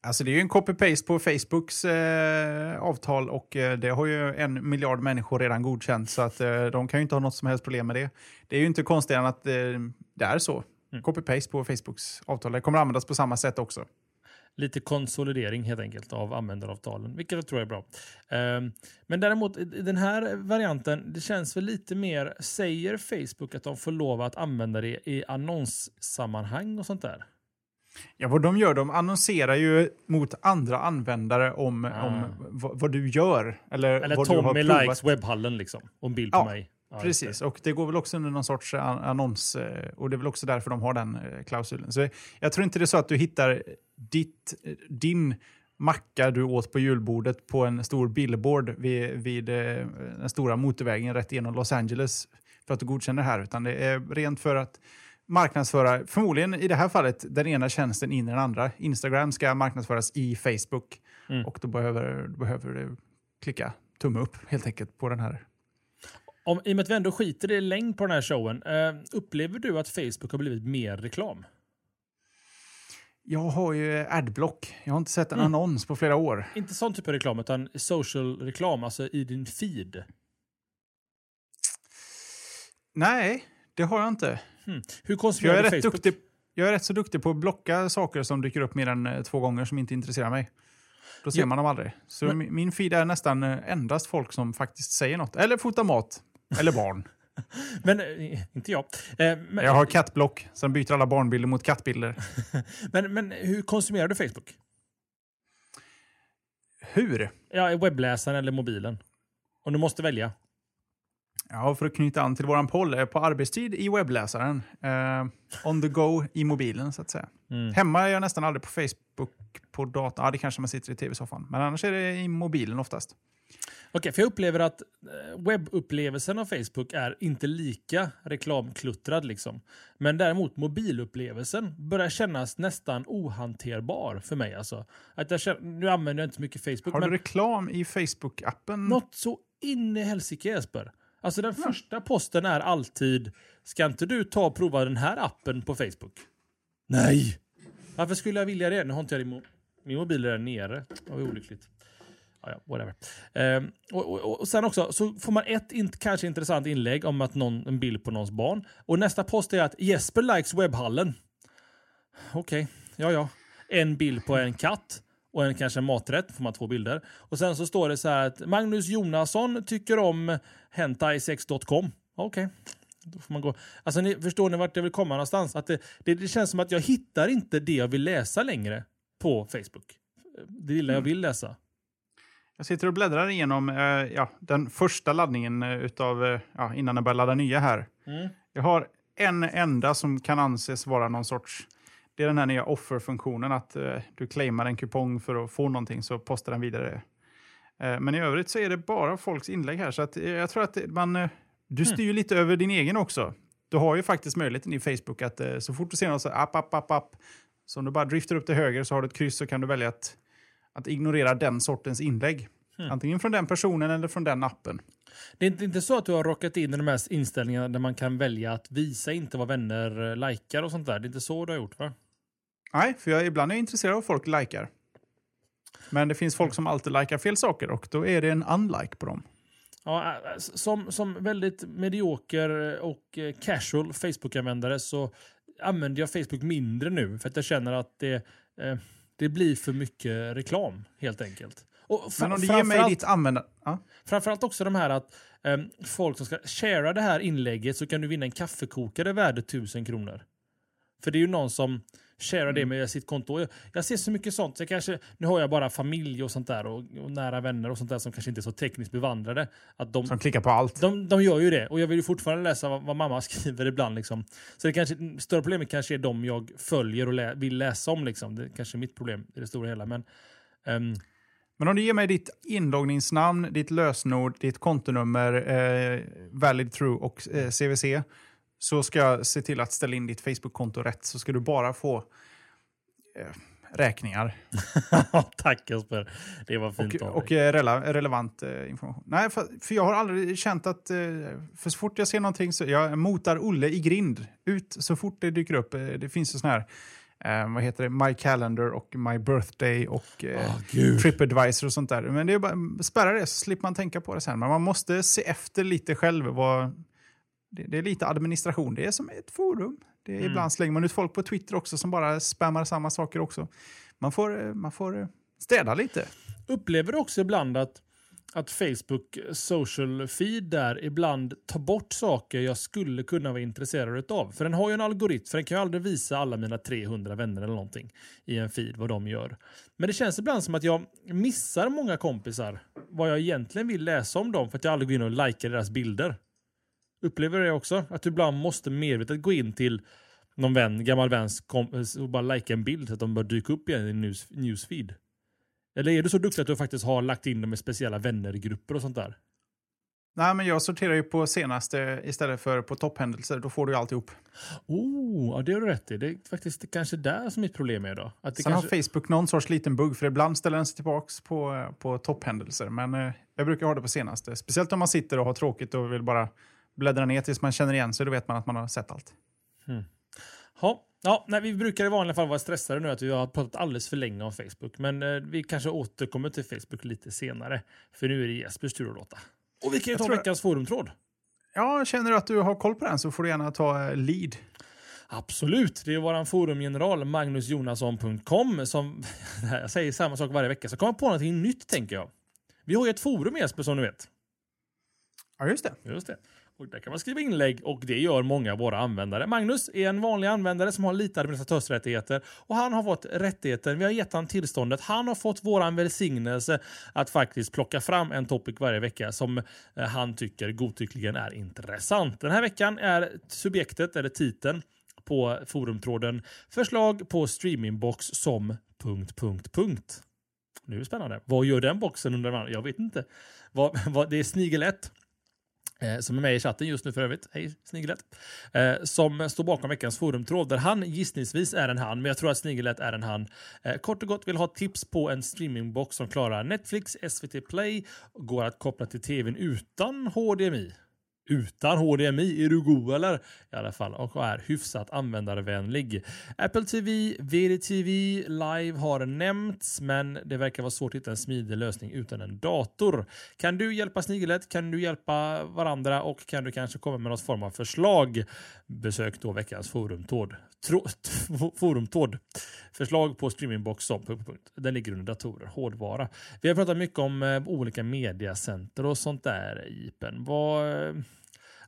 Alltså det är ju en copy-paste på Facebooks eh, avtal och eh, det har ju en miljard människor redan godkänt så att eh, de kan ju inte ha något som helst problem med det. Det är ju inte konstigare än att eh, det är så. Mm. Copy-paste på Facebooks avtal. Det kommer användas på samma sätt också lite konsolidering helt enkelt av användaravtalen, vilket jag tror är bra. Um, men däremot den här varianten, det känns väl lite mer, säger Facebook att de får lov att använda det i annonssammanhang och sånt där? Ja, vad de gör, de annonserar ju mot andra användare om, ah. om vad, du gör. Eller, eller vad Tommy du har likes webbhallen liksom, och en bild på ja. mig. Ja, Precis, och det går väl också under någon sorts annons eh, och det är väl också därför de har den eh, klausulen. Så jag tror inte det är så att du hittar ditt, din macka du åt på julbordet på en stor billboard vid, vid eh, den stora motorvägen rätt igenom Los Angeles för att du godkänner det här, utan det är rent för att marknadsföra, förmodligen i det här fallet, den ena tjänsten in i den andra. Instagram ska marknadsföras i Facebook mm. och då behöver, då behöver du klicka tumme upp helt enkelt på den här om, I och med att vi ändå skiter i längd på den här showen, eh, upplever du att Facebook har blivit mer reklam? Jag har ju adblock. Jag har inte sett en mm. annons på flera år. Inte sån typ av reklam, utan social-reklam, alltså i din feed. Nej, det har jag inte. Hmm. Hur konsumerar jag är du rätt Facebook? Duktig, jag är rätt så duktig på att blocka saker som dyker upp mer än eh, två gånger som inte intresserar mig. Då ser ja. man dem aldrig. Så Men... min feed är nästan eh, endast folk som faktiskt säger något. Eller fotar mat. Eller barn. <laughs> men eh, inte jag. Eh, men, jag har kattblock, som byter alla barnbilder mot kattbilder. <laughs> men, men hur konsumerar du Facebook? Hur? Ja, webbläsaren eller mobilen. Om du måste välja. Ja, för att knyta an till våran poll, eh, på arbetstid i webbläsaren. Eh, on the go i mobilen, så att säga. Mm. Hemma är jag nästan aldrig på Facebook, på datorn. Ja, det kanske man sitter i tv-soffan. Men annars är det i mobilen oftast. Okej, för jag upplever att eh, webbupplevelsen av Facebook är inte lika reklamkluttrad. Liksom. Men däremot mobilupplevelsen börjar kännas nästan ohanterbar för mig. Alltså. Att jag känner, nu använder jag inte så mycket Facebook. Har du reklam i Facebook-appen? Något så in i helsike Jesper. Alltså den ja. första posten är alltid Ska inte du ta och prova den här appen på Facebook? Nej! Varför skulle jag vilja det? Nu har inte jag din, min mobil där nere. Det var olyckligt ja, whatever. Um, och, och, och, sen också så får man ett in, kanske intressant inlägg om att någon, en bild på någons barn. Och nästa post är att Jesper likes webbhallen. Okej, okay. ja ja. En bild på en katt och en kanske en maträtt, får man två bilder. Och sen så står det så här att Magnus Jonasson tycker om hentai6.com. Okej. Okay. Då får man gå. Alltså, ni, förstår ni vart jag vill komma någonstans? Att det, det, det, känns som att jag hittar inte det jag vill läsa längre på Facebook. Det lilla jag mm. vill läsa. Jag sitter och bläddrar igenom eh, ja, den första laddningen eh, utav, eh, ja, innan jag börjar ladda nya här. Mm. Jag har en enda som kan anses vara någon sorts Det är den här nya offer-funktionen, att eh, du claimar en kupong för att få någonting så postar den vidare. Eh, men i övrigt så är det bara folks inlägg här, så att, eh, jag tror att man, du styr ju lite över din egen också. Du har ju faktiskt möjligheten i Facebook att så fort du ser något så app, app, app, app, så om du bara drifter upp till höger så har du ett kryss så kan du välja att, att ignorera den sortens inlägg. Antingen från den personen eller från den appen. Det är inte, så att du har råkat in i de här inställningarna där man kan välja att visa inte vad vänner eh, likar och sånt där. Det är inte så du har gjort va? Nej, för jag, ibland är jag intresserad av vad folk likar. Men det finns folk som alltid likar fel saker och då är det en unlike på dem. Ja, äh, som, som väldigt medioker och eh, casual Facebook-användare så använder jag Facebook mindre nu för att jag känner att det, eh, det blir för mycket reklam helt enkelt. Och Men om du ger mig ditt användare... Ja. Framförallt också de här att eh, folk som ska sharea det här inlägget så kan du vinna en kaffekokare värd 1000 kronor. För det är ju någon som sharear det med sitt konto. Jag, jag ser så mycket sånt. Så jag kanske, nu har jag bara familj och sånt där och, och nära vänner och sånt där som kanske inte är så tekniskt bevandrade. Att de, Som klickar på allt. de, de gör ju det. Och jag vill ju fortfarande läsa vad, vad mamma <laughs> skriver ibland. Liksom. Så det kanske, större problemet kanske är de jag följer och lä, vill läsa om. Liksom. Det kanske är mitt problem i det stora hela. Men, ehm, Men om du ger mig ditt inloggningsnamn, ditt lösenord, ditt kontonummer, eh, valid through och eh, CVC så ska jag se till att ställa in ditt Facebook-konto rätt så ska du bara få eh, räkningar <laughs> tack Jesper. Det var fint och, av och dig. eh, rela, relevant eh, information. Nej, för, för jag har aldrig känt att... Eh, för så fort jag ser någonting så jag motar Olle i grind. Ut så fort det dyker upp. Eh, det finns ju sån här... Eh, vad heter det? My Calendar och My Birthday och eh, Gud. Tripadvisor och sånt där. Men det är bara spärra det så slipper man tänka på det sen. Men man måste se efter lite själv. Vad, det, det är lite administration. Det är som ett forum. Det är, Mm. Ibland slänger man ut folk på Twitter också som bara spammar samma saker också. Man får, eh, man får eh, städa lite. Upplever du också ibland att, att Facebook social feed där ibland tar bort saker jag skulle kunna vara intresserad av? För den har ju en algoritm, för den kan ju aldrig visa alla mina 300 vänner eller någonting i en feed vad de gör. Men det känns ibland som att jag missar många kompisar vad jag egentligen vill läsa om dem för att jag aldrig går in och likar deras bilder. Upplever du det också? Att du ibland måste medvetet gå in till någon vän, gammal väns kompis och bara likea en bild så att de bara dyker upp igen i news, newsfeed? Eller är du så duktig att du faktiskt har lagt in dem i speciella vännergrupper och sånt där? Nej, men jag sorterar ju på senaste istället för på topphändelser. Då får du ju alltihop. Oh, ja, det har du rätt i. Det är faktiskt kanske där som mitt problem är då. Att det Sen kanske... har Facebook någon sorts liten bugg, för ibland ställer den sig tillbaka på, på topphändelser. Men eh, jag brukar ha det på senaste. Speciellt om man sitter och har tråkigt och vill bara bläddra ner tills man känner igen sig. Då vet man att man har sett allt. Ja, ja nej, vi brukar i vanliga fall vara stressade nu att vi har pratat alldeles för länge om Facebook. Men eh, vi kanske återkommer till Facebook lite senare. För nu är det Jespers tur att låta. Och vi kan ju ta veckans forumtråd. Ja, känner du att du har koll på den så får du gärna ta eh, lead. Absolut, det är våran forumgeneral magnusjonasson.com som, <laughs> jag säger samma sak varje vecka, så kommer på någonting nytt tänker jag. Vi har ju ett forum Jesper som du vet. Ja, just det. Just det. Och där kan man skriva inlägg och det gör många av våra användare. Magnus är en vanlig användare som har lite administratörsrättigheter och han har fått rättigheten. Vi har gett han tillståndet. Han har fått våran välsignelse att faktiskt plocka fram en topic varje vecka som eh, han tycker godtyckligen är intressant. Den här veckan är subjektet eller titeln på forumtråden förslag på streamingbox som... punkt, punkt, punkt. Nu är det spännande. Vad gör den boxen undrar man? Jag vet inte. Vad, vad, det är Snigel 1 Eh, som är med i chatten just nu för övrigt. Hej Snigelet. Eh, som står bakom veckans forumtråd där han gissningsvis är en han, men jag tror att Snigelet är en han. Eh, kort och gott vill ha tips på en streamingbox som klarar Netflix, SVT Play, går att koppla till tvn utan HDMI. Utan HDMI, är du god eller? I alla fall, och är hyfsat användarvänlig. Apple TV, VDTV, Live har nämnts, men det verkar vara svårt att hitta en smidig lösning utan en dator. Kan du hjälpa Snigelet? Kan du hjälpa varandra? Och kan du kanske komma med något form av förslag? Besök då veckans forumtråd. Forumtråd. Förslag på streamingbox som... Den ligger under datorer, hårdvara. Vi har pratat mycket om eh, olika mediacenter och sånt där, Ipen. Vad... eh,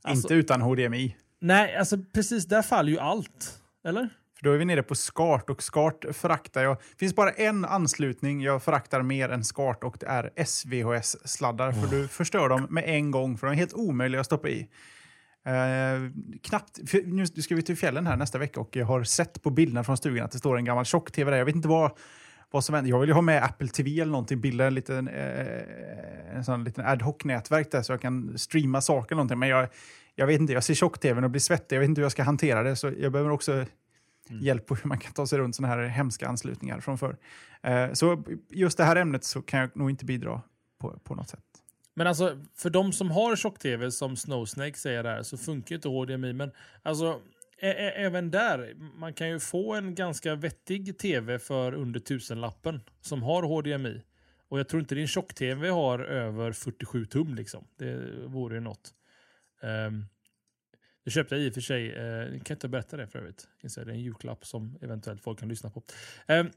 Alltså- Inte utan HDMI. Nej, alltså precis där faller ju allt. Eller? För då är vi nere på SCART och SCART föraktar jag. Det finns bara en anslutning jag föraktar mer än SCART och det är SVHS-sladdar. För du förstör dem med en gång för de är helt omöjliga att stoppa i. Eh, knappt, nu ska vi till fjällen här nästa vecka och jag har sett på bilderna från stugan att det står en gammal tjock-tv där. Jag vet inte vad, vad som händer. Jag vill ju ha med Apple TV eller någonting, bilda en liten, eh, en sån liten ad hoc-nätverk där så jag kan streama saker eller någonting. Men jag, jag vet inte, jag ser tjock-tvn och blir svettig. Jag vet inte hur jag ska hantera det. Så jag behöver också mm. hjälp på hur man kan ta sig runt sådana här hemska anslutningar från förr. Eh, så just det här ämnet så kan jag nog inte bidra på, på något sätt. Men alltså, för de som har tjock-tv, som Snowsnake säger där, så funkar inte HDMI. Men alltså, även där, man kan ju få en ganska vettig tv för under tusenlappen som har HDMI. Och jag tror inte din tjock-tv har över 47 tum liksom. Det vore ju något. Ehm, um, det köpte jag i och för sig, uh, kan jag inte berätta det för övrigt. Det är en julklapp som eventuellt folk kan lyssna på. Um,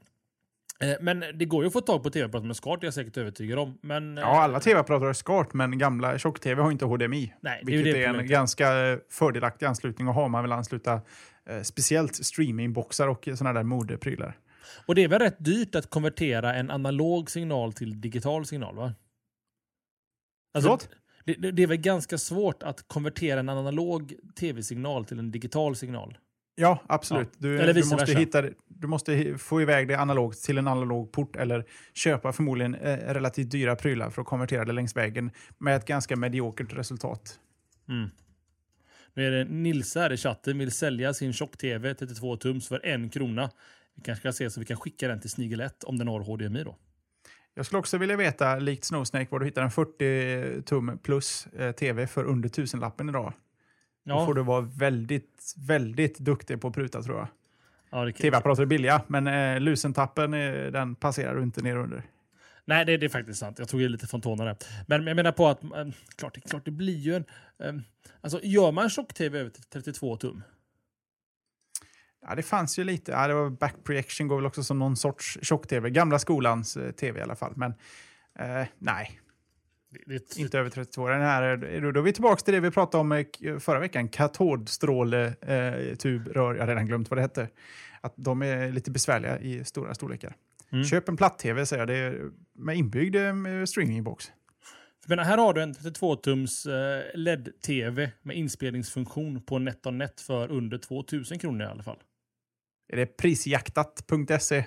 men det går ju att få tag på tv-apparater med SCART, är jag säkert övertygad om. Men, ja, alla tv-apparater har SCART, men gamla tjock-tv har inte HDMI. Nej, det vilket är, det är en ganska fördelaktig anslutning att ha om man vill ansluta eh, speciellt streamingboxar och sådana där modeprylar. Och det är väl rätt dyrt att konvertera en analog signal till digital signal, va? Alltså, det, det, är väl ganska svårt att konvertera en analog tv-signal till en digital signal? Ja, absolut. Ja. Du, du, måste hitta, du måste få iväg det analogt till en analog port eller köpa förmodligen eh, relativt dyra prylar för att konvertera det längs vägen med ett ganska mediokert resultat. Mm. Nu är det Nils här i chatten vill sälja sin tjock-tv 32 tums för en krona. Vi kanske ska se så vi kan skicka den till Snigel 1 om den har HDMI då. Jag skulle också vilja veta, likt Snowsnake, var du hittar en 40 tum plus eh, tv för under tusenlappen idag. Ja. Då får du vara väldigt, väldigt duktig på att pruta tror jag. Ja, Tv-apparater är billiga, men eh, lusentappen eh, den passerar du inte ner under. Nej, det, det, är faktiskt sant. Jag tog ju lite från tårna där. Men jag menar på att, äh, klart, klart det blir ju en... Äh, alltså, gör man tjock-tv över till 32 tum? Ja, det fanns ju lite. Ja, det var back projection går väl också som någon sorts tjock-tv. Gamla skolans eh, tv i alla fall. Men eh, nej, det, inte över 32. Den här, då är vi tillbaka till det vi pratade om eh, förra veckan. Katodstråletub-rör. Eh, jag har redan glömt vad det hette. Att de är lite besvärliga i stora storlekar. Mm. Köp en platt-tv säger jag. Det är med inbyggd eh, streamingbox. Men här har du en 32-tums LED-tv med inspelningsfunktion på NetOnNet för under 2000 kronor i alla fall. Är det prisjaktat.se?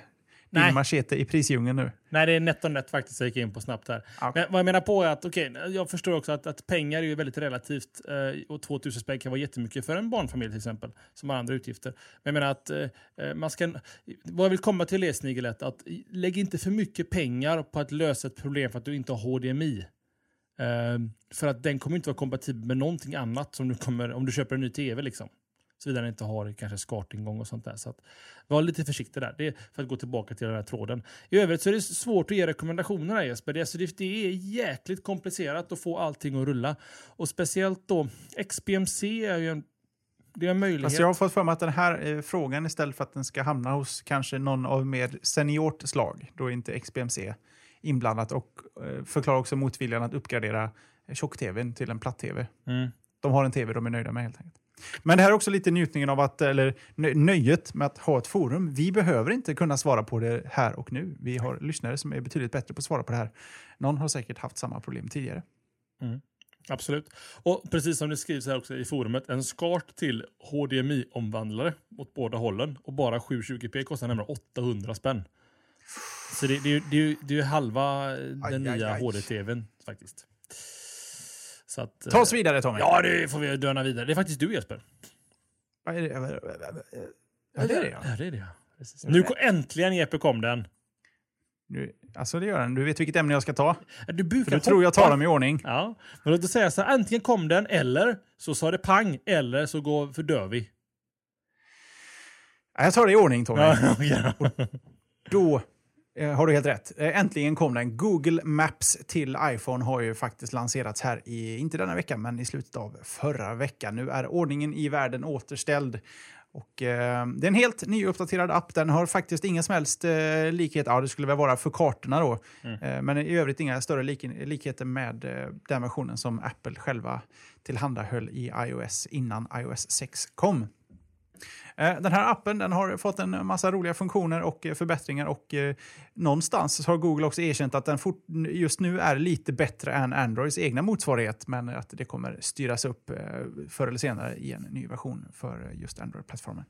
Nej. machete i prisdjungeln nu? Nej, det är NetOnNet faktiskt jag gick in på snabbt här. Okay. Men vad jag menar på är att, okej, okay, jag förstår också att, att pengar är ju väldigt relativt eh, och 2000 spänn kan vara jättemycket för en barnfamilj till exempel, som har andra utgifter. Men jag menar att eh, eh man ska, vad jag vill komma till är Snigelet, att lägg inte för mycket pengar på att lösa ett problem för att du inte har HDMI. Eh, för att den kommer inte vara kompatibel med någonting annat som du kommer, om du köper en ny tv liksom. Såvida den inte har kanske skartingång och sånt där. Så att, var lite försiktig där. Det är för att gå tillbaka till den här tråden. I övrigt så är det svårt att ge rekommendationer här Jesper. Det, alltså det är jäkligt komplicerat att få allting att rulla. Och speciellt då XBMC är ju en det är en möjlighet. Alltså jag har fått för mig att den här eh, frågan istället för att den ska hamna hos kanske någon av mer seniort slag, då är inte XBMC inblandat och eh, förklarar också motviljan att uppgradera tjock-tvn till en platt-tv. Mm. De har en tv de är nöjda med helt enkelt. Men det här är också lite njutningen av att, eller nöjet med att ha ett forum. Vi behöver inte kunna svara på det här och nu. Vi har lyssnare som är betydligt bättre på att svara på det här. Någon har säkert haft samma problem tidigare. Mm. Absolut. Och precis som det skrivs här också i forumet, en SCART till HDMI-omvandlare åt båda hållen. Och bara 720p kostar nämligen 800 spänn. Så det, det, det, det är ju halva den aj, nya HD-tvn faktiskt. Så att, Ta oss vidare Tommy. Ja, det får vi döna vidare. Det är faktiskt du Jesper. Vad är det? Ja, det är det ja. ja, det, är det, ja. Nu äntligen Jeppe kom den. Du, alltså det gör den. Du vet vilket ämne jag ska ta. Du brukar du tror jag tar dem i ordning. Ja, men låt oss säga så här, antingen kom den eller så sa det pang eller så går fördör vi. Jag tar det i ordning Tommy. Ja, <laughs> då Eh, har du helt rätt. Eh, äntligen kom den. Google Maps till iPhone har ju faktiskt lanserats här, i, inte denna vecka, men i slutet av förra veckan. Nu är ordningen i världen återställd. Och, eh, det är en helt nyuppdaterad app. Den har faktiskt ingen som helst eh, likhet. Ja, det skulle väl vara för kartorna då. Mm. Eh, men i övrigt inga större lik likheter med eh, den versionen som Apple själva tillhandahöll i iOS innan iOS 6 kom. Eh, Den här appen den har fått en massa roliga funktioner och eh, förbättringar och eh, någonstans så har Google också erkänt att den fort, just nu är lite bättre än Androids egna motsvarighet men att det kommer styras upp eh, förr eller senare i en ny version för just Android-plattformen.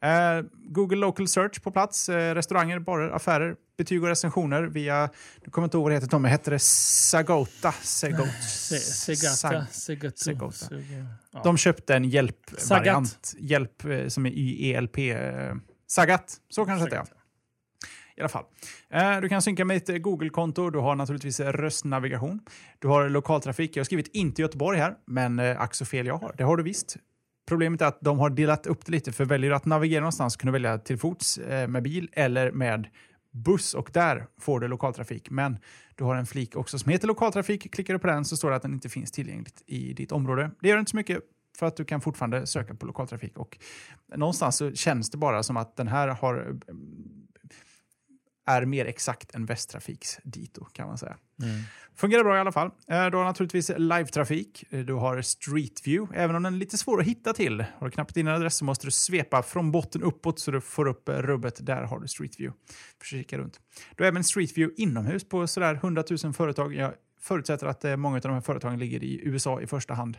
Eh, Google Local Search på plats, eh, restauranger, barer, affärer, betyg och recensioner via, du kommer inte ihåg vad det heter Tommy, heter det Sagota? Segot, <laughs> Segata. Segata. De köpte en hjälpvariant. Hjälp som är YELP. Sagat, så kanske det heter. I alla fall. Eh, du kan synka med ditt eh, Google-konto. Du har naturligtvis eh, röstnavigation. Du har lokaltrafik. Jag har skrivit inte Göteborg här, men ack så fel jag har. Det har du visst. Problemet är att de har delat upp det lite. För väljer du att navigera någonstans kan du välja till fots med bil eller med buss och där får du lokaltrafik. Men du har en flik också som heter lokaltrafik. Klickar du på den så står det att den inte finns tillgängligt i ditt område. Det gör inte så mycket för att du kan fortfarande söka på lokaltrafik. Och någonstans så känns det bara som att den här har är mer exakt än Västtrafiks dito kan man säga. Mm. Fungerar bra i alla fall. Eh, Du har naturligtvis live-trafik. Eh, Du har Street View, även om den är lite svår att hitta till. Har du knappat in en adress så måste du svepa från botten uppåt så du får upp eh, rubbet. Där har du Street View. Försök kika runt. Du har även Street View inomhus på sådär 100 000 företag. Jag förutsätter att många av de här företagen ligger i USA i första hand.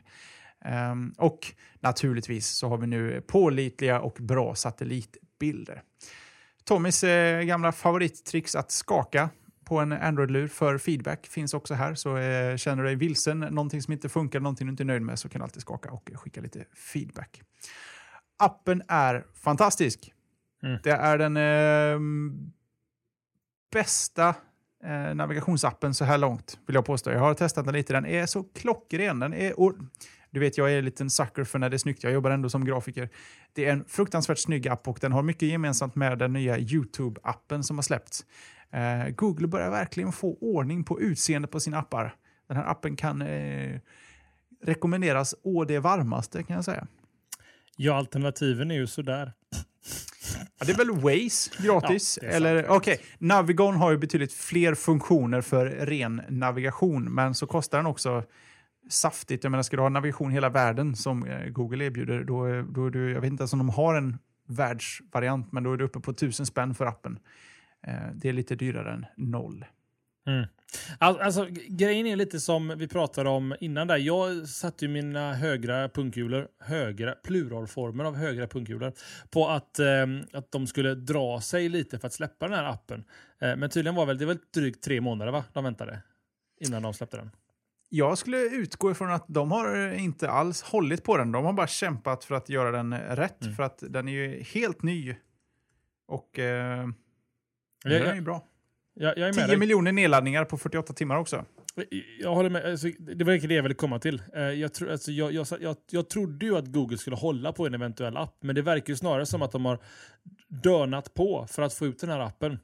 Ehm, och naturligtvis så har vi nu pålitliga och bra satellitbilder. Tommys eh, gamla favorittricks att skaka på en Android-lur för feedback finns också här. Så eh, känner du dig vilsen, någonting som inte funkar, någonting du inte är nöjd med så kan du alltid skaka och skicka lite feedback. Appen är fantastisk. Mm. Det är den eh, bästa navigationsappen så här långt, vill jag påstå. Jag har testat den lite. Den är så klockren. Den är, du vet, jag är en liten sucker för när det är snyggt. Jag jobbar ändå som grafiker. Det är en fruktansvärt snygg app och den har mycket gemensamt med den nya YouTube-appen som har släppts. Eh, Google börjar verkligen få ordning på utseende på sina appar. Den här appen kan eh, rekommenderas å det varmaste kan jag säga. Ja, alternativen är ju sådär. Ja, det är väl Waze gratis? Ja, eller okej, Navigon har ju betydligt fler funktioner för ren navigation, men så kostar den också saftigt. Jag menar, ska du ha navigation i hela världen som eh, Google erbjuder, då, eh, då är du, jag vet inte ens om de har en världsvariant, men då är du uppe på tusen spänn för appen. Eh, det är lite dyrare än noll. Mm. Alltså, grejen är lite som vi pratade om innan där. Jag satte ju mina högra punkhjulor, högra, pluralformer av högra punkhjulor, på att, eh, att de skulle dra sig lite för att släppa den här appen. Eh, men tydligen var väl, det väl drygt tre månader va? de väntade innan de släppte den. Jag skulle utgå ifrån att de har inte alls hållit på den. De har bara kämpat för att göra den rätt, Mm. för att den är ju helt ny. Och eh, Jag, den är ju bra. jag, jag är med 10 dig. miljoner nedladdningar på 48 timmar också. Jag håller med. Alltså, det var det jag ville komma till. Eh, Jag, tro, alltså, jag, jag, jag, jag trodde ju att Google skulle hålla på en eventuell app, men det verkar ju snarare som att de har dönat på för att få ut den här appen.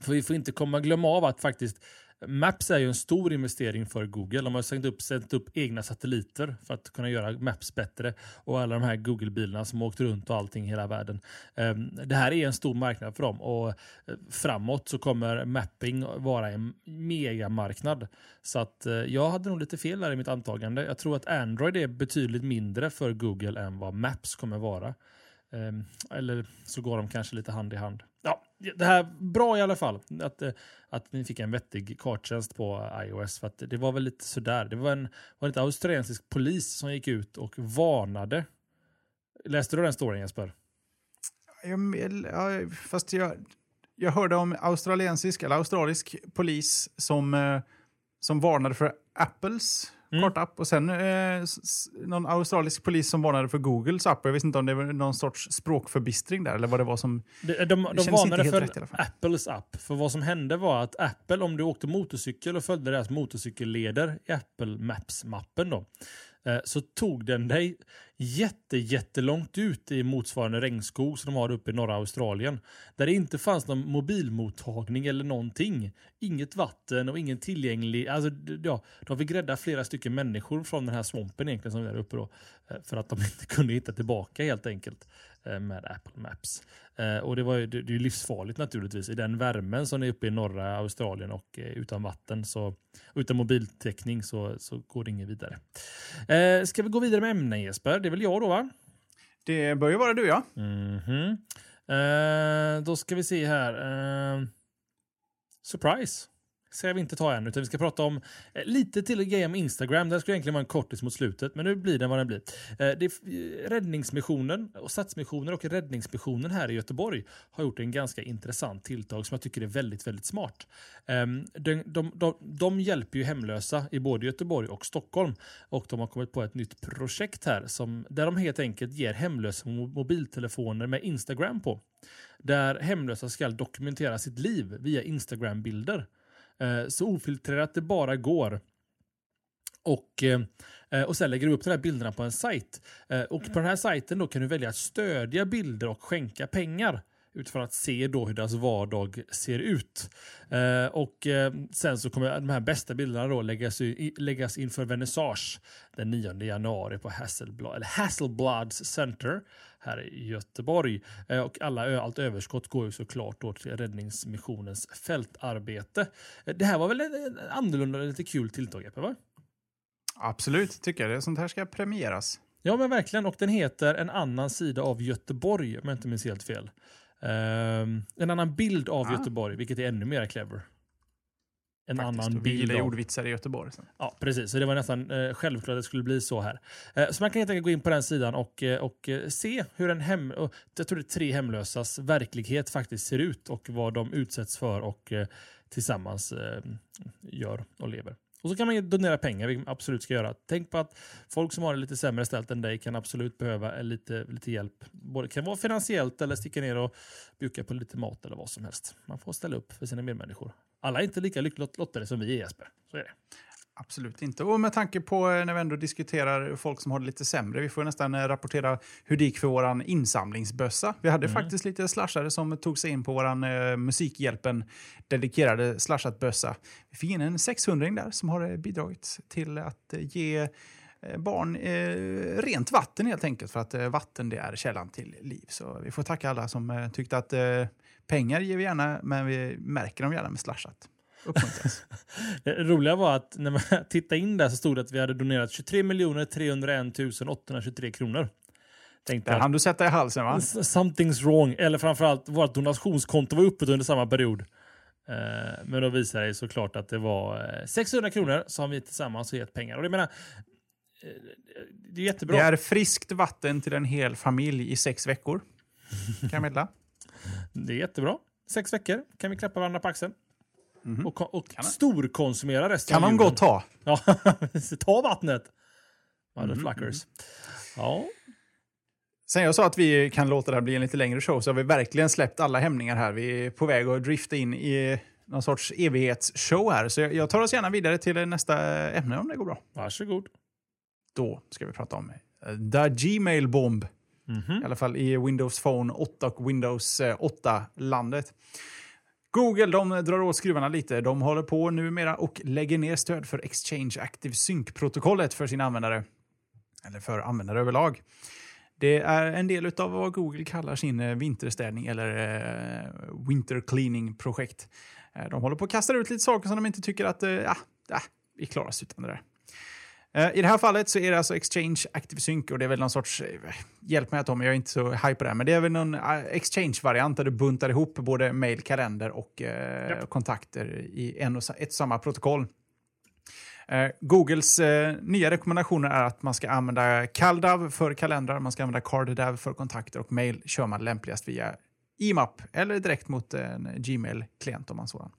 För vi får inte komma glömma av att faktiskt Maps är ju en stor investering för Google. De har sänkt upp, sänkt upp egna satelliter för att kunna göra Maps bättre. Och alla de här Google-bilarna som har åkt runt och allting i hela världen. Ehm, det här är en stor marknad för dem och eh, framåt så kommer mapping vara en megamarknad. Så att eh, jag hade nog lite fel där i mitt antagande. Jag tror att Android är betydligt mindre för Google än vad Maps kommer vara. Ehm, eller så går de kanske lite hand i hand. Det här bra i alla fall att, eh, att ni fick en vettig karttjänst på iOS. För att det var väl lite sådär. Det var en var en australiensisk polis som gick ut och varnade. Läste du den storyn Jesper? Jag, ja, fast jag, jag hörde om australiensisk eller australisk polis som, eh, som varnade för Apples Mm. kartapp och sen eh, någon australisk polis som varnade för Googles app. Jag vet inte om det var någon sorts språkförbistring där eller vad det var som... De, de, de varnade för rätt. Apples app. För vad som hände var att Apple, om du åkte motorcykel och följde deras motorcykelleder i Apple Maps-mappen då, Eh, så tog den dig jätte, jättelångt ut i motsvarande regnskog som de har uppe i norra Australien. Där det inte fanns någon mobilmottagning eller någonting. Inget vatten och ingen tillgänglig... Alltså, ja, de fick rädda flera stycken människor från den här svampen egentligen som är där uppe då. Eh, för att de <laughs> inte kunde hitta tillbaka helt enkelt med Apple Maps. Eh, och det, var ju, det, är livsfarligt naturligtvis. I den värmen som är uppe i norra Australien och eh, utan vatten, så, utan mobiltäckning, så, så går det inget vidare. Eh, ska vi gå vidare med ämnen Jesper? Det är väl jag då va? Det bör ju vara du, ja. Mhm. Eh, då ska vi se här. Eh, surprise. Ska vi inte ta än, utan vi ska prata om eh, lite till grejer om Instagram. Den skulle egentligen vara en kortis mot slutet, men nu blir den vad den blir. Eh, det, eh, räddningsmissionen, och Stadsmissionen och Räddningsmissionen här i Göteborg har gjort en ganska intressant tilltag som jag tycker är väldigt, väldigt smart. Eh, de, de, de, de hjälper ju hemlösa i både Göteborg och Stockholm och de har kommit på ett nytt projekt här som, där de helt enkelt ger hemlösa mobiltelefoner med Instagram på. Där hemlösa ska dokumentera sitt liv via Instagram-bilder. Eh, så ofiltrerat det bara går. Och, eh, eh, och sen lägger du upp de här bilderna på en sajt. Och på den här sajten då kan du välja att stödja bilder och skänka pengar utifrån att se då hur deras vardag ser ut. Eh, och eh, sen så kommer de här bästa bilderna då läggas, i, läggas inför vernissage den 9 januari på Hasselblad, eller Hasselblads Center här i Göteborg. Eh, och alla, allt överskott går ju såklart då till Räddningsmissionens fältarbete. Eh, Det här var väl en annorlunda lite kul tilltag, Jeppe? Va? Absolut, tycker jag. Sånt här ska premieras. Ja, men verkligen. Och den heter En annan sida av Göteborg, om jag inte minns helt fel. Ehm, en annan bild av Ah. Göteborg, vilket är ännu mer clever. En Faktiskt. annan Och Vi bild gillar ordvitsar i Göteborg. Så. Ja, precis. Så det var nästan eh, självklart att det skulle bli så här. Eh, så man kan helt enkelt gå in på den sidan och, eh, och eh, se hur en hem... Jag tror det är tre hemlösas verklighet faktiskt ser ut och vad de utsätts för och eh, tillsammans eh, gör och lever. Och så kan man ju donera pengar, vilket man absolut ska göra. Tänk på att folk som har det lite sämre ställt än dig kan absolut behöva lite, lite hjälp. Både kan vara finansiellt eller sticka ner och bjucka på lite mat eller vad som helst. Man får ställa upp för sina medmänniskor. Alla är inte lika lyckligt lottade som vi är Jesper. Så är det. Absolut inte. Och med tanke på eh, när vi ändå diskuterar folk som har det lite sämre, vi får nästan eh, rapportera hur det gick för våran insamlingsbössa. Vi hade faktiskt lite slashare som tog sig in på våran eh, Musikhjälpen dedikerade slashat-bössa. Vi fick in en 600 där som har eh, bidragit till att ge barn eh, rent vatten helt enkelt. För att eh, vatten det är källan till liv. Så vi får tacka alla som eh, tyckte att pengar ger vi gärna, men vi märker dem gärna med slashat. Uppmuntras. Det <laughs> roliga var att när man <laughs> tittade in där så stod det att vi hade donerat 23 301 823 kronor. Tänkte Där jag, hann du sätta i halsen va? something's wrong. Eller framförallt, vårt donationskonto var uppe under samma period. Eh, Men då visade det såklart att det var eh, 600 kronor som vi tillsammans har gett pengar. Och det menar, eh, det är jättebra. Det är friskt vatten till en hel familj i sex veckor. Kan jag meddela. <laughs> Det är jättebra. Sex veckor kan vi klappa varandra på axeln. Mhm. Och, och Kan man? storkonsumera resten Kan av de julen. gott ta. <laughs> Ja, ta vattnet. Mm, Motherfuckers. Ja. Sen jag sa att vi kan låta det här bli en lite längre show så har vi verkligen släppt alla hämningar här. Vi är på väg att drifta in i någon sorts evighetsshow här. Så jag, tar oss gärna vidare till nästa ämne om det går bra. Varsågod. Då ska vi prata om eh, The Gmail Bomb. Mhm. I alla fall i Windows Phone 8 och Windows eh, 8-landet. Google de drar åt skruvarna lite. De håller på numera och lägger ner stöd för Exchange Active Sync-protokollet för sina användare. Eller för användare överlag. Det är en del av vad Google kallar sin eh, vinterstädning eller eh, winter cleaning-projekt. Eh, de håller på att kasta ut lite saker som de inte tycker att eh, ja, vi klarar oss utan det där. Eh, I det här fallet så är det alltså Exchange Active Sync och det är väl någon sorts, eh, hjälp mig om jag är inte så hype på det här, men det är väl någon eh, Exchange-variant där du buntar ihop både mail, kalender och eh, Japp. kontakter i en och ett och samma protokoll. Eh, Googles eh, nya rekommendationer är att man ska använda CalDAV för kalendrar, man ska använda CardDAV för kontakter och mail kör man lämpligast via IMAP eller direkt mot en Gmail-klient om man sådan.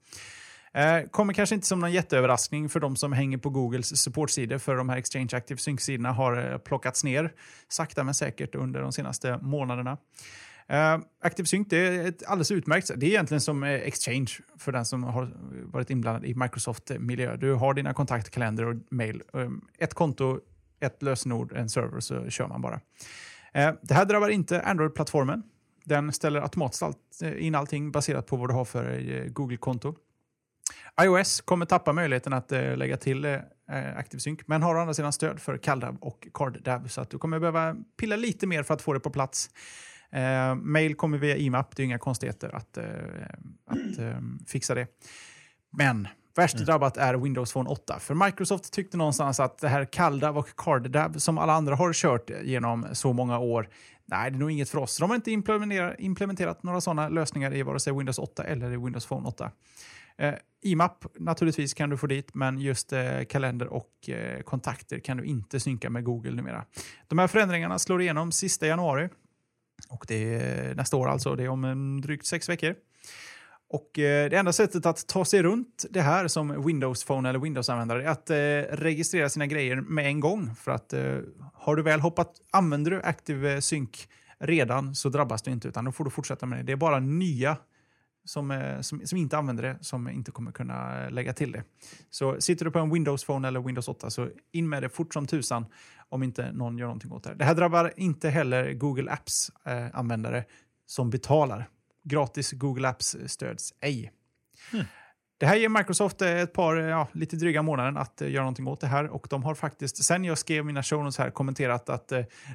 Eh, kommer kanske inte som någon jätteöverraskning för de som hänger på Googles supportsidor för de här Exchange Active Sync-sidorna har eh, plockats ner sakta men säkert under de senaste månaderna. Uh, Active Sync det är ett alldeles utmärkt. Det är egentligen som Exchange för den som har varit inblandad i Microsoft-miljö. Du har dina kontaktkalender och mail. Um, ett konto, ett lösenord, en server så kör man bara. Uh, det här drabbar inte Android-plattformen. Den ställer automatiskt in allting baserat på vad du har för Google-konto iOS kommer tappa möjligheten att eh, lägga till eh, Active Sync, men har å andra sidan stöd för CalDAV och CardDAV, så att du kommer behöva pilla lite mer för att få det på plats. Eh, mail kommer via IMAP, det är inga konstigheter att, eh, att eh, fixa det. Men värst drabbat är Windows Phone 8. För Microsoft tyckte någonstans att det här CalDAV och CardDAV som alla andra har kört genom så många år, Nej, det är nog inget för oss. De har inte implementerat, implementerat några sådana lösningar i vare sig Windows 8 eller i Windows Phone 8. Eh, IMAP naturligtvis kan du få dit, men just eh, kalender och eh, kontakter kan du inte synka med Google numera. De här förändringarna slår igenom sista januari. Och det är nästa år alltså, det är om en drygt sex veckor. Och eh, Det enda sättet att ta sig runt det här som Windows Phone eller Windows-användare är att eh, registrera sina grejer med en gång. För att eh, har du väl hoppat, använder du Active Sync redan så drabbas du inte utan då får du fortsätta med det. Det är bara nya som, eh, som, som, inte använder det som inte kommer kunna lägga till det. Så sitter du på en Windows Phone eller Windows 8 så in med det fort som tusan om inte någon gör någonting åt det. Det här drabbar inte heller Google Apps-användare eh, som betalar. Gratis Google Apps stöds ej. Mm. Det här ger Microsoft ett par, ja, lite dryga månader att göra någonting åt det här och de har faktiskt, sen jag skrev mina show notes här, kommenterat att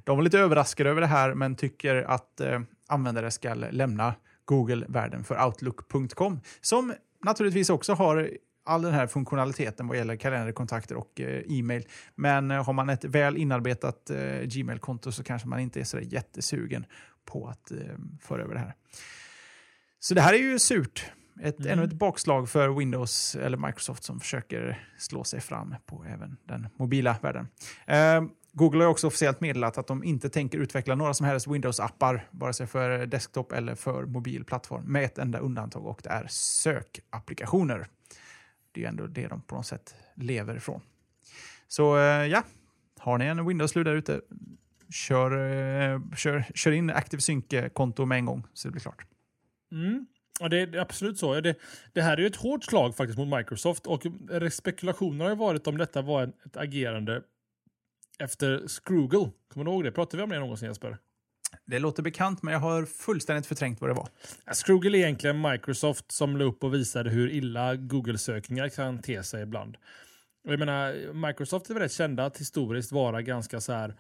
de var lite överraskade över det här men tycker att användare ska lämna Google-världen för Outlook.com som naturligtvis också har all den här funktionaliteten vad gäller kalenderkontakter och eh, e-mail. Men eh, har man ett väl inarbetat eh, Gmail-konto så kanske man inte är så jättesugen på att föra över det här. Så det här är ju surt. Ett, mm. Ännu ett bakslag för Windows eller Microsoft som försöker slå sig fram på även den mobila världen. Eh, Google har också officiellt meddelat att de inte tänker utveckla några som helst Windows-appar, vare sig för desktop eller för mobil plattform, med ett enda undantag och det är sökapplikationer. Det är ju ändå det de på något sätt lever ifrån. Så eh, ja, har ni en Windows-lur där ute, kör, eh, kör, kör in Active Sync-konto med en gång så det blir klart. Mm. Ja, det är absolut så. Det, det, här är ju ett hårt slag faktiskt mot Microsoft och spekulationer har ju varit om detta var ett agerande efter Scroogle. Kommer du ihåg det? Pratade vi om det någonsin Jesper? Det låter bekant, men jag har fullständigt förträngt vad det var. Scroogle är egentligen Microsoft som la upp och visade hur illa Google-sökningar kan te sig ibland. jag menar, Microsoft är väl rätt kända att historiskt vara ganska så här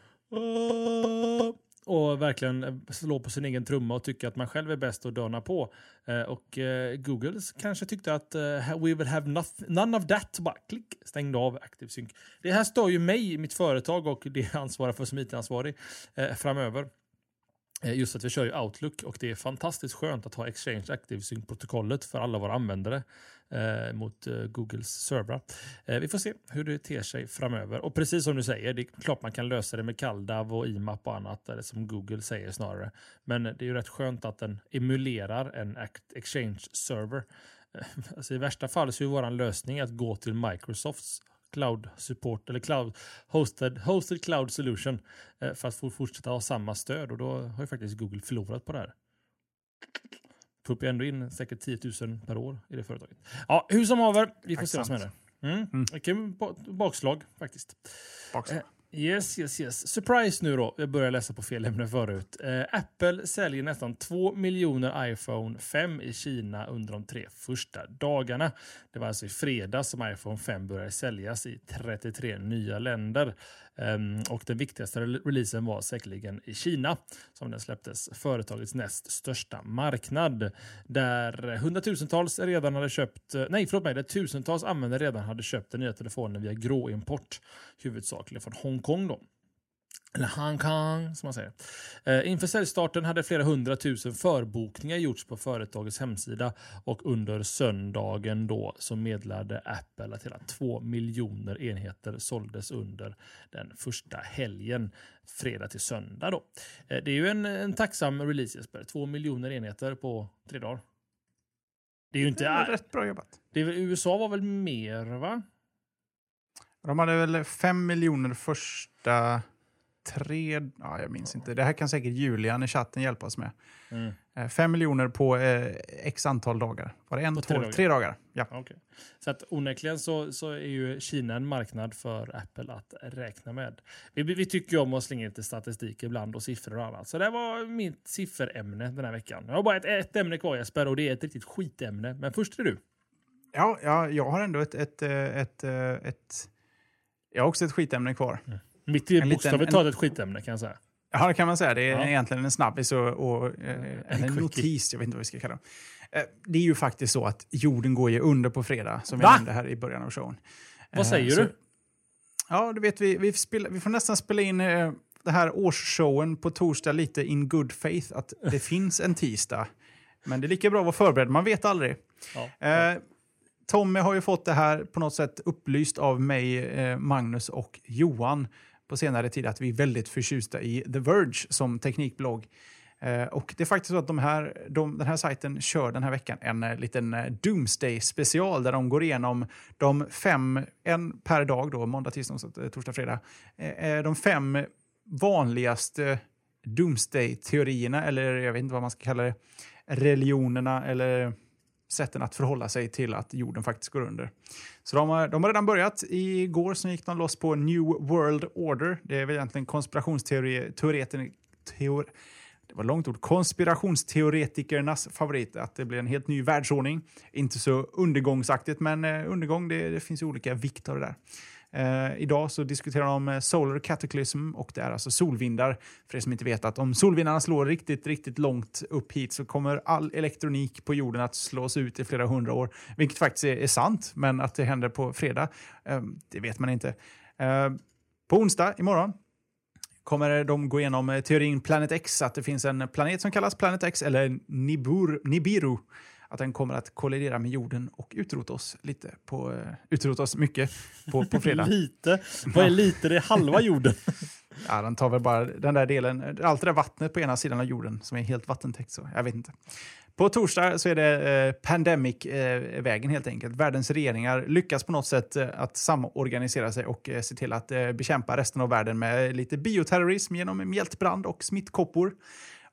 och verkligen eh, slå på sin egen trumma och tycka att man själv är bäst att döna på. Eh, och eh, Google kanske tyckte att we will have nothing, none of that. Bara klick, stängde av ActiveSync. Det här står ju mig, mitt företag och det jag ansvarar för som IT-ansvarig framöver. Eh, just att vi kör ju Outlook och det är fantastiskt skönt att ha Exchange Active Sync-protokollet för alla våra användare eh, mot eh, Googles servrar. Eh, vi får se hur det ter sig framöver. Och precis som du säger, det är klart man kan lösa det med CalDAV och IMAP och annat, eller som Google säger snarare. Men det är ju rätt skönt att den emulerar en Exchange-server. <laughs> Alltså I värsta fall så är vår lösning att gå till Microsofts cloud support eller cloud hosted, hosted cloud solution eh, för att få fortsätta ha samma stöd och då har ju faktiskt Google förlorat på det här. Pumpar ändå in säkert 10 000 per år i det företaget. Ja, hur som haver, vi får se vad som händer. Mm. Mm. Okej, bakslag faktiskt. Bakslag. Yes, yes, yes. Surprise nu då. Jag började läsa på fel ämne förut. Eh, Apple säljer nästan 2 miljoner iPhone 5 i Kina under de tre första dagarna. Det var alltså i fredags som iPhone 5 började säljas i 33 nya länder. Um, och den viktigaste releasen var säkerligen i Kina som den släpptes, företagets näst största marknad. Där hundratusentals redan hade köpt, eh, nej förlåt mig, där tusentals användare redan hade köpt den nya telefonen via gråimport, huvudsakligen från Hongkong. Då. Eller Hong Kong, som man säger. Eh, inför säljstarten hade flera hundratusen förbokningar gjorts på företagets hemsida och under söndagen då så meddelade Apple att hela två miljoner enheter såldes under den första helgen, fredag till söndag. Då. Eh, det är ju en, en tacksam release Jesper, två miljoner enheter på tre dagar. Det är ju inte... Det är rätt bra jobbat. Det är, USA var väl mer va? De hade väl fem miljoner första tre, ja, jag minns inte. Det här kan säkert Julian i chatten hjälpa oss med. Mm. Eh, fem miljoner på eh, x antal dagar. Var det en, två, tre dagar? Tre dagar. Ja. Okay. Så att onekligen så, så är ju Kina en marknad för Apple att räkna med. Vi, vi tycker ju om att slänga lite statistik ibland och siffror och annat. Så det var mitt sifferämne den här veckan. Jag har bara ett, ett ämne kvar Jesper och det är ett riktigt skitämne. Men först är du. Ja, ja jag har ändå ett, ett, ett, ett, ett jag har också ett skitämne kvar. Mm. Mitt i bokstavligt talat ett skitämne kan jag säga. Ja, det kan man säga. Det är ja. egentligen en snabbis och, och eh, en, en notis. Jag vet inte vad vi ska kalla det. Eh, det är ju faktiskt så att jorden går ju under på fredag, som vi nämnde här i början av showen. Vad säger eh, så, du? Ja, du vet, vi, vi, spela, vi får nästan spela in eh, den här årsshowen på torsdag lite in good faith, att det <laughs> finns en tisdag. Men det är lika bra att vara förberedd, man vet aldrig. Ja. Eh, Tommy har ju fått det här på något sätt upplyst av mig, Magnus och Johan på senare tid att vi är väldigt förtjusta i The Verge som teknikblogg. Eh, och det är faktiskt så att de här, de, den här sajten kör den här veckan en eh, liten eh, Doomsday special där de går igenom de fem, en per dag då, måndag, tisdag, torsdag, fredag, de fem vanligaste Doomsday-teorierna, eller jag vet inte vad man ska kalla det, religionerna eller sätten att förhålla sig till att jorden faktiskt går under. Så de har, de har redan börjat. Igår så gick de loss på New World Order. Det är väl egentligen konspirationsteoretiker... Teor, det var långt ord. Konspirationsteoretikernas favorit. Att det blir en helt ny världsordning. Inte så undergångsaktigt, men eh, undergång, det, det finns ju olika vikt av det där. Eh, idag så diskuterar de eh, Solar Cataclysm och det är alltså solvindar. För er som inte vet att om solvindarna slår riktigt, riktigt långt upp hit så kommer all elektronik på jorden att slås ut i flera hundra år. Vilket faktiskt är, är sant, men att det händer på fredag, eh, det vet man inte. Eh, på onsdag imorgon kommer de gå igenom eh, teorin Planet X, att det finns en planet som kallas Planet X, eller Nibur, Nibiru, att den kommer att kollidera med jorden och utrota oss lite på, eh, utrota oss mycket på, på fredag. <laughs> lite? Vad är lite? Det är halva jorden. <laughs> ja, den tar väl bara den där delen, allt det där vattnet på ena sidan av jorden som är helt vattentäckt. Så jag vet inte. På torsdag så är det eh, pandemic-vägen helt enkelt. Världens regeringar lyckas på något sätt eh, att samorganisera sig och eh, se till att eh, bekämpa resten av världen med lite bioterrorism genom mjältbrand och smittkoppor.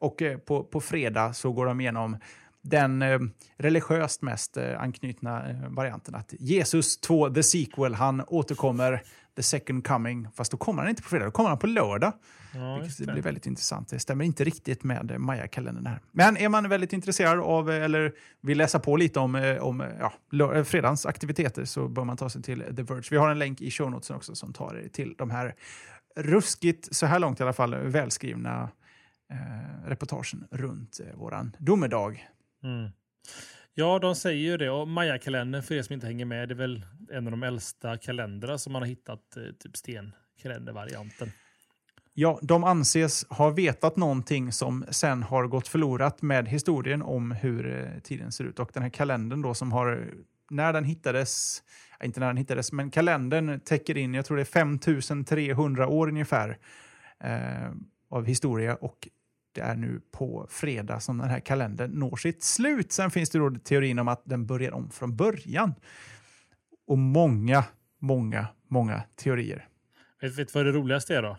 Och eh, på, på fredag så går de igenom den eh, religiöst mest eh, anknutna eh, varianten att Jesus 2, the sequel, han återkommer the second coming. Fast då kommer han inte på fredag, då kommer han på lördag. Ja, Vilket det blir väldigt intressant. Det stämmer inte riktigt med Maya-kalendern här. Men är man väldigt intresserad av eller vill läsa på lite om, om ja, fredagens aktiviteter så bör man ta sig till The Verge. Vi har en länk i show notesen också som tar er till de här ruskigt, så här långt i alla fall, välskrivna eh, reportagen runt eh, våran domedag. Mm. Ja, de säger ju det. Och Maya-kalendern, för er som inte hänger med, det är väl en av de äldsta kalendrarna som man har hittat, eh, typ stenkalendervarianten. Ja, de anses ha vetat någonting som sen har gått förlorat med historien om hur eh, tiden ser ut. Och den här kalendern då som har, när den hittades, inte när den hittades, men kalendern täcker in, jag tror det är 5300 år ungefär eh, av historia och det är nu på fredag som den här kalendern når sitt slut. Sen finns det då teorin om att den börjar om från början. Och många, många, många teorier. Vet du vad det roligaste är då?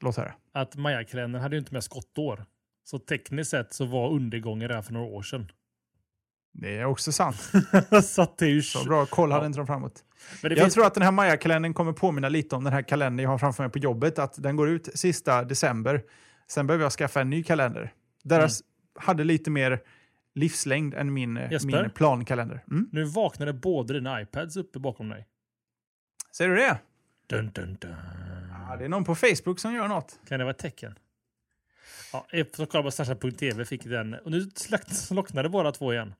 Låt höra. Att Maya-kalendern hade ju inte med skottår. Så tekniskt sett så var undergången redan för några år sedan. Det är också sant. <laughs> så det är ju... Så bra koll hade Ja. inte de framåt. Jag finns... tror att den här Maya-kalendern kommer påminna lite om den här kalendern jag har framför mig på jobbet. Att den går ut sista december. Sen behöver jag skaffa en ny kalender. Deras hade lite mer livslängd än min, Jesper? min plankalender. Mm. Nu vaknade båda dina iPads uppe bakom dig. Ser du det? Dun, dun, dun. Ja, det är någon på Facebook som gör något. Kan det vara ett tecken? Ja, efter att kolla på Slashat.tv fick den... Och nu slocknade båda två igen.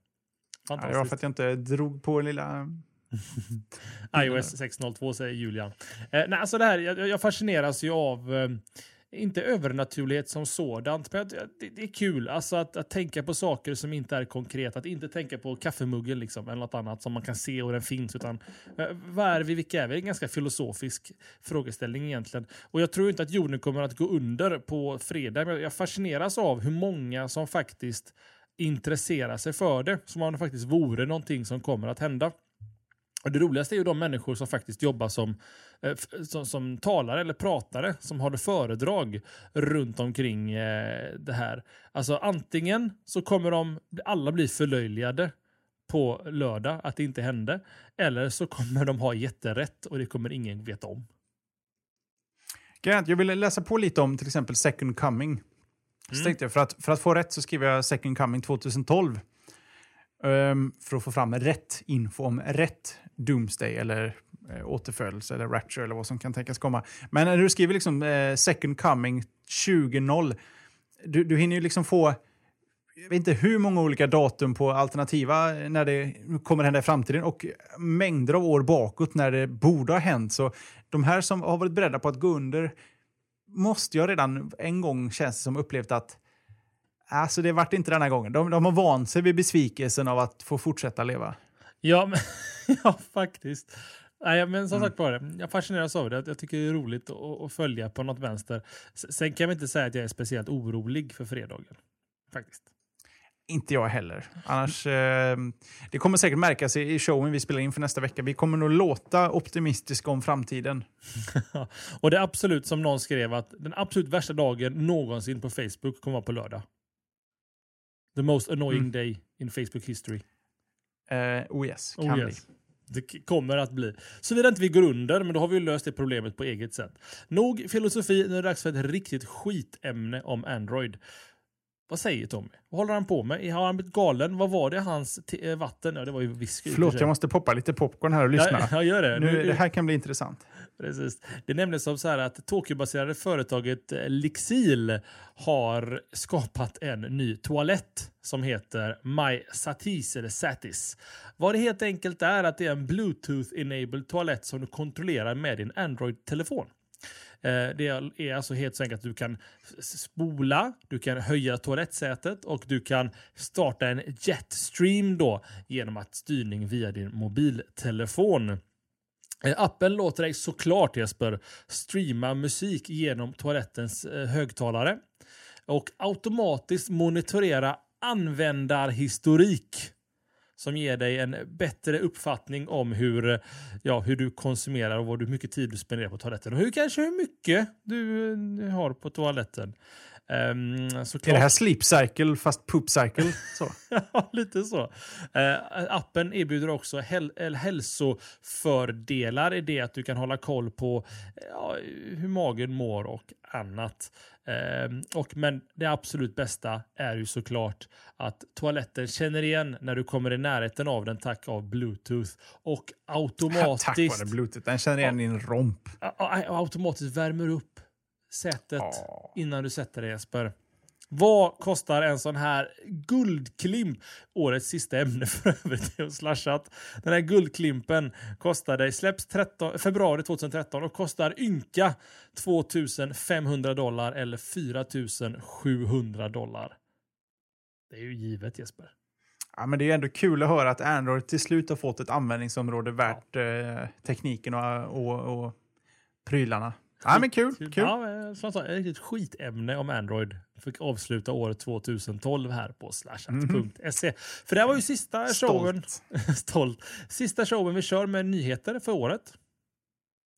Ja, det var för att jag inte drog på lilla... <laughs> iOS 602 säger Julian. Eh, nej, alltså det här, jag, jag fascineras ju av, eh, inte övernaturlighet som sådant, men det, det är kul alltså att, att tänka på saker som inte är konkreta. Att inte tänka på kaffemuggen liksom, eller något annat som man kan se och den finns. Utan, eh, vad är vi, vilka är vi? Det är en ganska filosofisk frågeställning egentligen. Och jag tror inte att jorden kommer att gå under på fredag, men jag fascineras av hur många som faktiskt intresserar sig för det, som om det faktiskt vore någonting som kommer att hända. Och det roligaste är ju de människor som faktiskt jobbar som, som, som talare eller pratare, som har föredrag runt omkring eh, det här. Alltså antingen så kommer de alla bli förlöjligade på lördag att det inte hände, eller så kommer de ha jätterätt och det kommer ingen veta om. Att Jag ville läsa på lite om till exempel Second Coming. Så tänkte jag, för att, för att få rätt så skriver jag Second Coming 2012. Ehm, för att få fram rätt info om rätt Doomsday eller Eh, återfödelse eller Rapture eller vad som kan tänkas komma. Men när du skriver liksom eh, Second Coming 20.0, du, du hinner ju liksom få jag vet inte hur många olika datum på alternativa eh, när det kommer hända i framtiden och mängder av år bakåt när det borde ha hänt. Så de här som har varit beredda på att gå under måste jag redan en gång känns det som upplevt att alltså det vart inte denna gången. De, de har vant sig vid besvikelsen av att få fortsätta leva. Ja, men, <laughs> ja faktiskt. Nej, men som sagt var, jag fascineras av det. Jag tycker det är roligt att, följa på något vänster. Sen kan jag inte säga att jag är speciellt orolig för fredagen. Faktiskt. Inte jag heller. Annars, eh, det kommer säkert märkas i, i showen vi spelar in för nästa vecka. Vi kommer nog låta optimistiska om framtiden. <laughs> och det är absolut som någon skrev att den absolut värsta dagen någonsin på Facebook kommer vara på lördag. The most annoying mm. day in Facebook history. Uh, oh yes, kan oh yes. bli. Det kommer att bli. Såvida inte vi går under, men då har vi löst det problemet på eget sätt. Nog filosofi, nu är det dags för ett riktigt skitämne om Android. Vad säger Tommy? Vad håller han på med? Har han blivit galen? Vad var det hans vatten? Ja, det var ju whisky. Förlåt, jag måste poppa lite popcorn här och lyssna. <laughs> Ja, jag gör det. Nu, nu, det här kan bli intressant. Precis. Det är nämligen som så här att Tokyo-baserade företaget eh, Lixil har skapat en ny toalett som heter My Satis eller Satis. Vad det helt enkelt är att det är en Bluetooth-enabled toalett som du kontrollerar med din Android-telefon. Eh, det är alltså helt enkelt att du kan spola, du kan höja toalettsätet och du kan starta en jetstream då genom att styrning via din mobiltelefon. Eh, appen låter dig såklart Jesper streama musik genom toalettens eh, högtalare och automatiskt monitorera användarhistorik som ger dig en bättre uppfattning om hur, ja, hur du konsumerar och hur mycket tid du spenderar på toaletten. Och hur, kanske hur mycket du, du har på toaletten. Um, är det här sleep cycle fast poop cycle? Så. <laughs> ja, lite så. Uh, appen erbjuder också häl hälsofördelar i det att du kan hålla koll på uh, hur magen mår och annat. Uh, och, men det absolut bästa är ju såklart att toaletten känner igen när du kommer i närheten av den tack av bluetooth och automatiskt... <laughs> tack vare bluetooth, den känner igen din romp. Automatiskt värmer upp sätet oh. innan du sätter dig Jesper. Vad kostar en sån här guldklimp? Årets sista ämne <laughs> för övrigt är slashat. Den här guldklimpen kostar dig, släpps 13, februari 2013 och kostar ynka 2500 dollar eller 4700 dollar. Det är ju givet Jesper. Ja, men det är ändå kul att höra att Android till slut har fått ett användningsområde värt eh, tekniken och, och, och prylarna. Ja, men kul. kul. Ja, som sagt, ett riktigt skitämne om Android. Fick avsluta året 2012 här på slashat.se. Mm. För det var ju sista Stolt. showen. <laughs> Stolt. Sista showen vi kör med nyheter för året.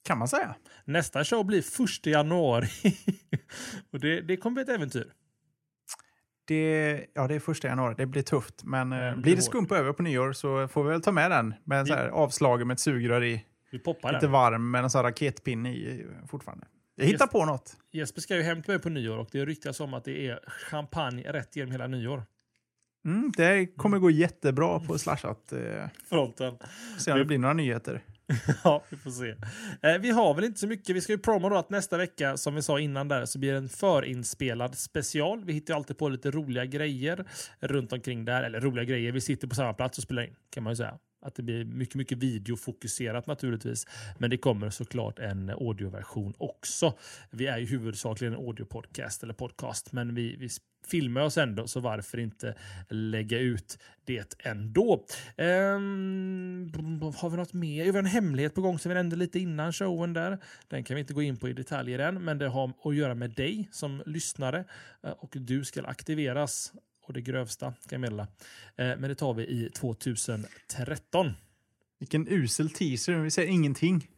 Kan man säga. Nästa show blir första januari. <laughs> och det, det kommer bli ett äventyr. Det, ja, det är första januari. Det blir tufft. Men mm, blir det skumpa över på nyår så får vi väl ta med den. Med så här, avslagen med ett sugrör i. Vi poppar Lite den. varm med en sån raketpinne i fortfarande. Jag hittar Jesper, på något. Jesper ska ju hem till mig på nyår och det ryktas om att det är champagne rätt genom hela nyår. Mm, det kommer gå jättebra på slashat. Eh, Fronten. Se om det blir några nyheter. <laughs> ja, vi får se. Eh, vi har väl inte så mycket. Vi ska ju promo då att nästa vecka, som vi sa innan där, så blir det en förinspelad special. Vi hittar ju alltid på lite roliga grejer runt omkring där. Eller roliga grejer, vi sitter på samma plats och spelar in, kan man ju säga. Att det blir mycket, mycket videofokuserat naturligtvis. Men det kommer såklart en audioversion också. Vi är ju huvudsakligen en audiopodcast eller podcast, men vi, vi filmar oss ändå, så varför inte lägga ut det ändå? Ehm, har vi något mer? Vi har en hemlighet på gång som vi nämnde lite innan showen där. Den kan vi inte gå in på i detaljer än, men det har att göra med dig som lyssnare eh, och du ska aktiveras och det grövsta kan jag meddela. Eh, men det tar vi i 2013. Vilken usel teaser, vi säger ingenting.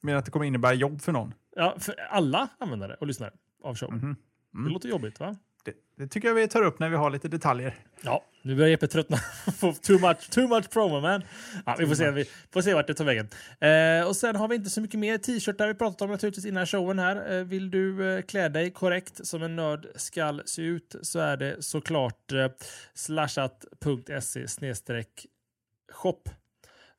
Men att det kommer innebära jobb för någon. Ja, för alla användare och lyssnare av showen. Mm -hmm. mm. Det låter jobbigt va? Det, det, tycker jag vi tar upp när vi har lite detaljer. Ja, nu börjar Jeppe tröttna <laughs> på too much, too much promo man. Ja, vi får se, vi får se vart det tar vägen. Eh, och sen har vi inte så mycket mer t-shirtar vi pratat om naturligtvis innan showen här. Eh, vill du eh, klä dig korrekt som en nörd skall se ut så är det såklart eh, slashat.se shop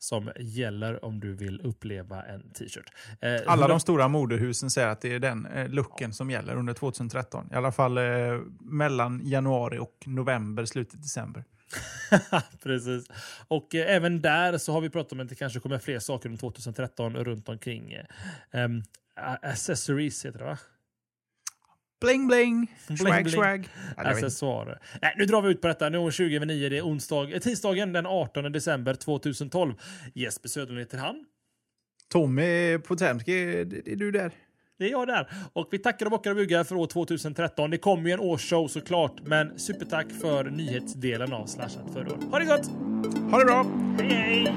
som gäller om du vill uppleva en t-shirt. Eh, Alla de stora modehusen säger att det är den eh, looken som gäller under 2013. I alla fall eh, mellan januari och november, slutet december. <laughs> Precis. Och eh, även där så har vi pratat om att det kanske kommer fler saker under 2013 runt omkring. Um, accessories heter det va? Bling bling! Swag Bling, bling. swag! Ja, vet inte. Accessoarer. Nej, nu drar vi ut på detta. Nu är hon 20 över 9. Det är onsdag, tisdagen den 18 december 2012. Jesper Söderlund heter han. Tommy Potemski, är du där? Det är jag där. Och vi tackar och bockar och buggar för år 2013. Det kommer ju en årsshow såklart, men supertack för nyhetsdelen av Slashat förra året. Ha det gott! Ha det bra! Hej hej!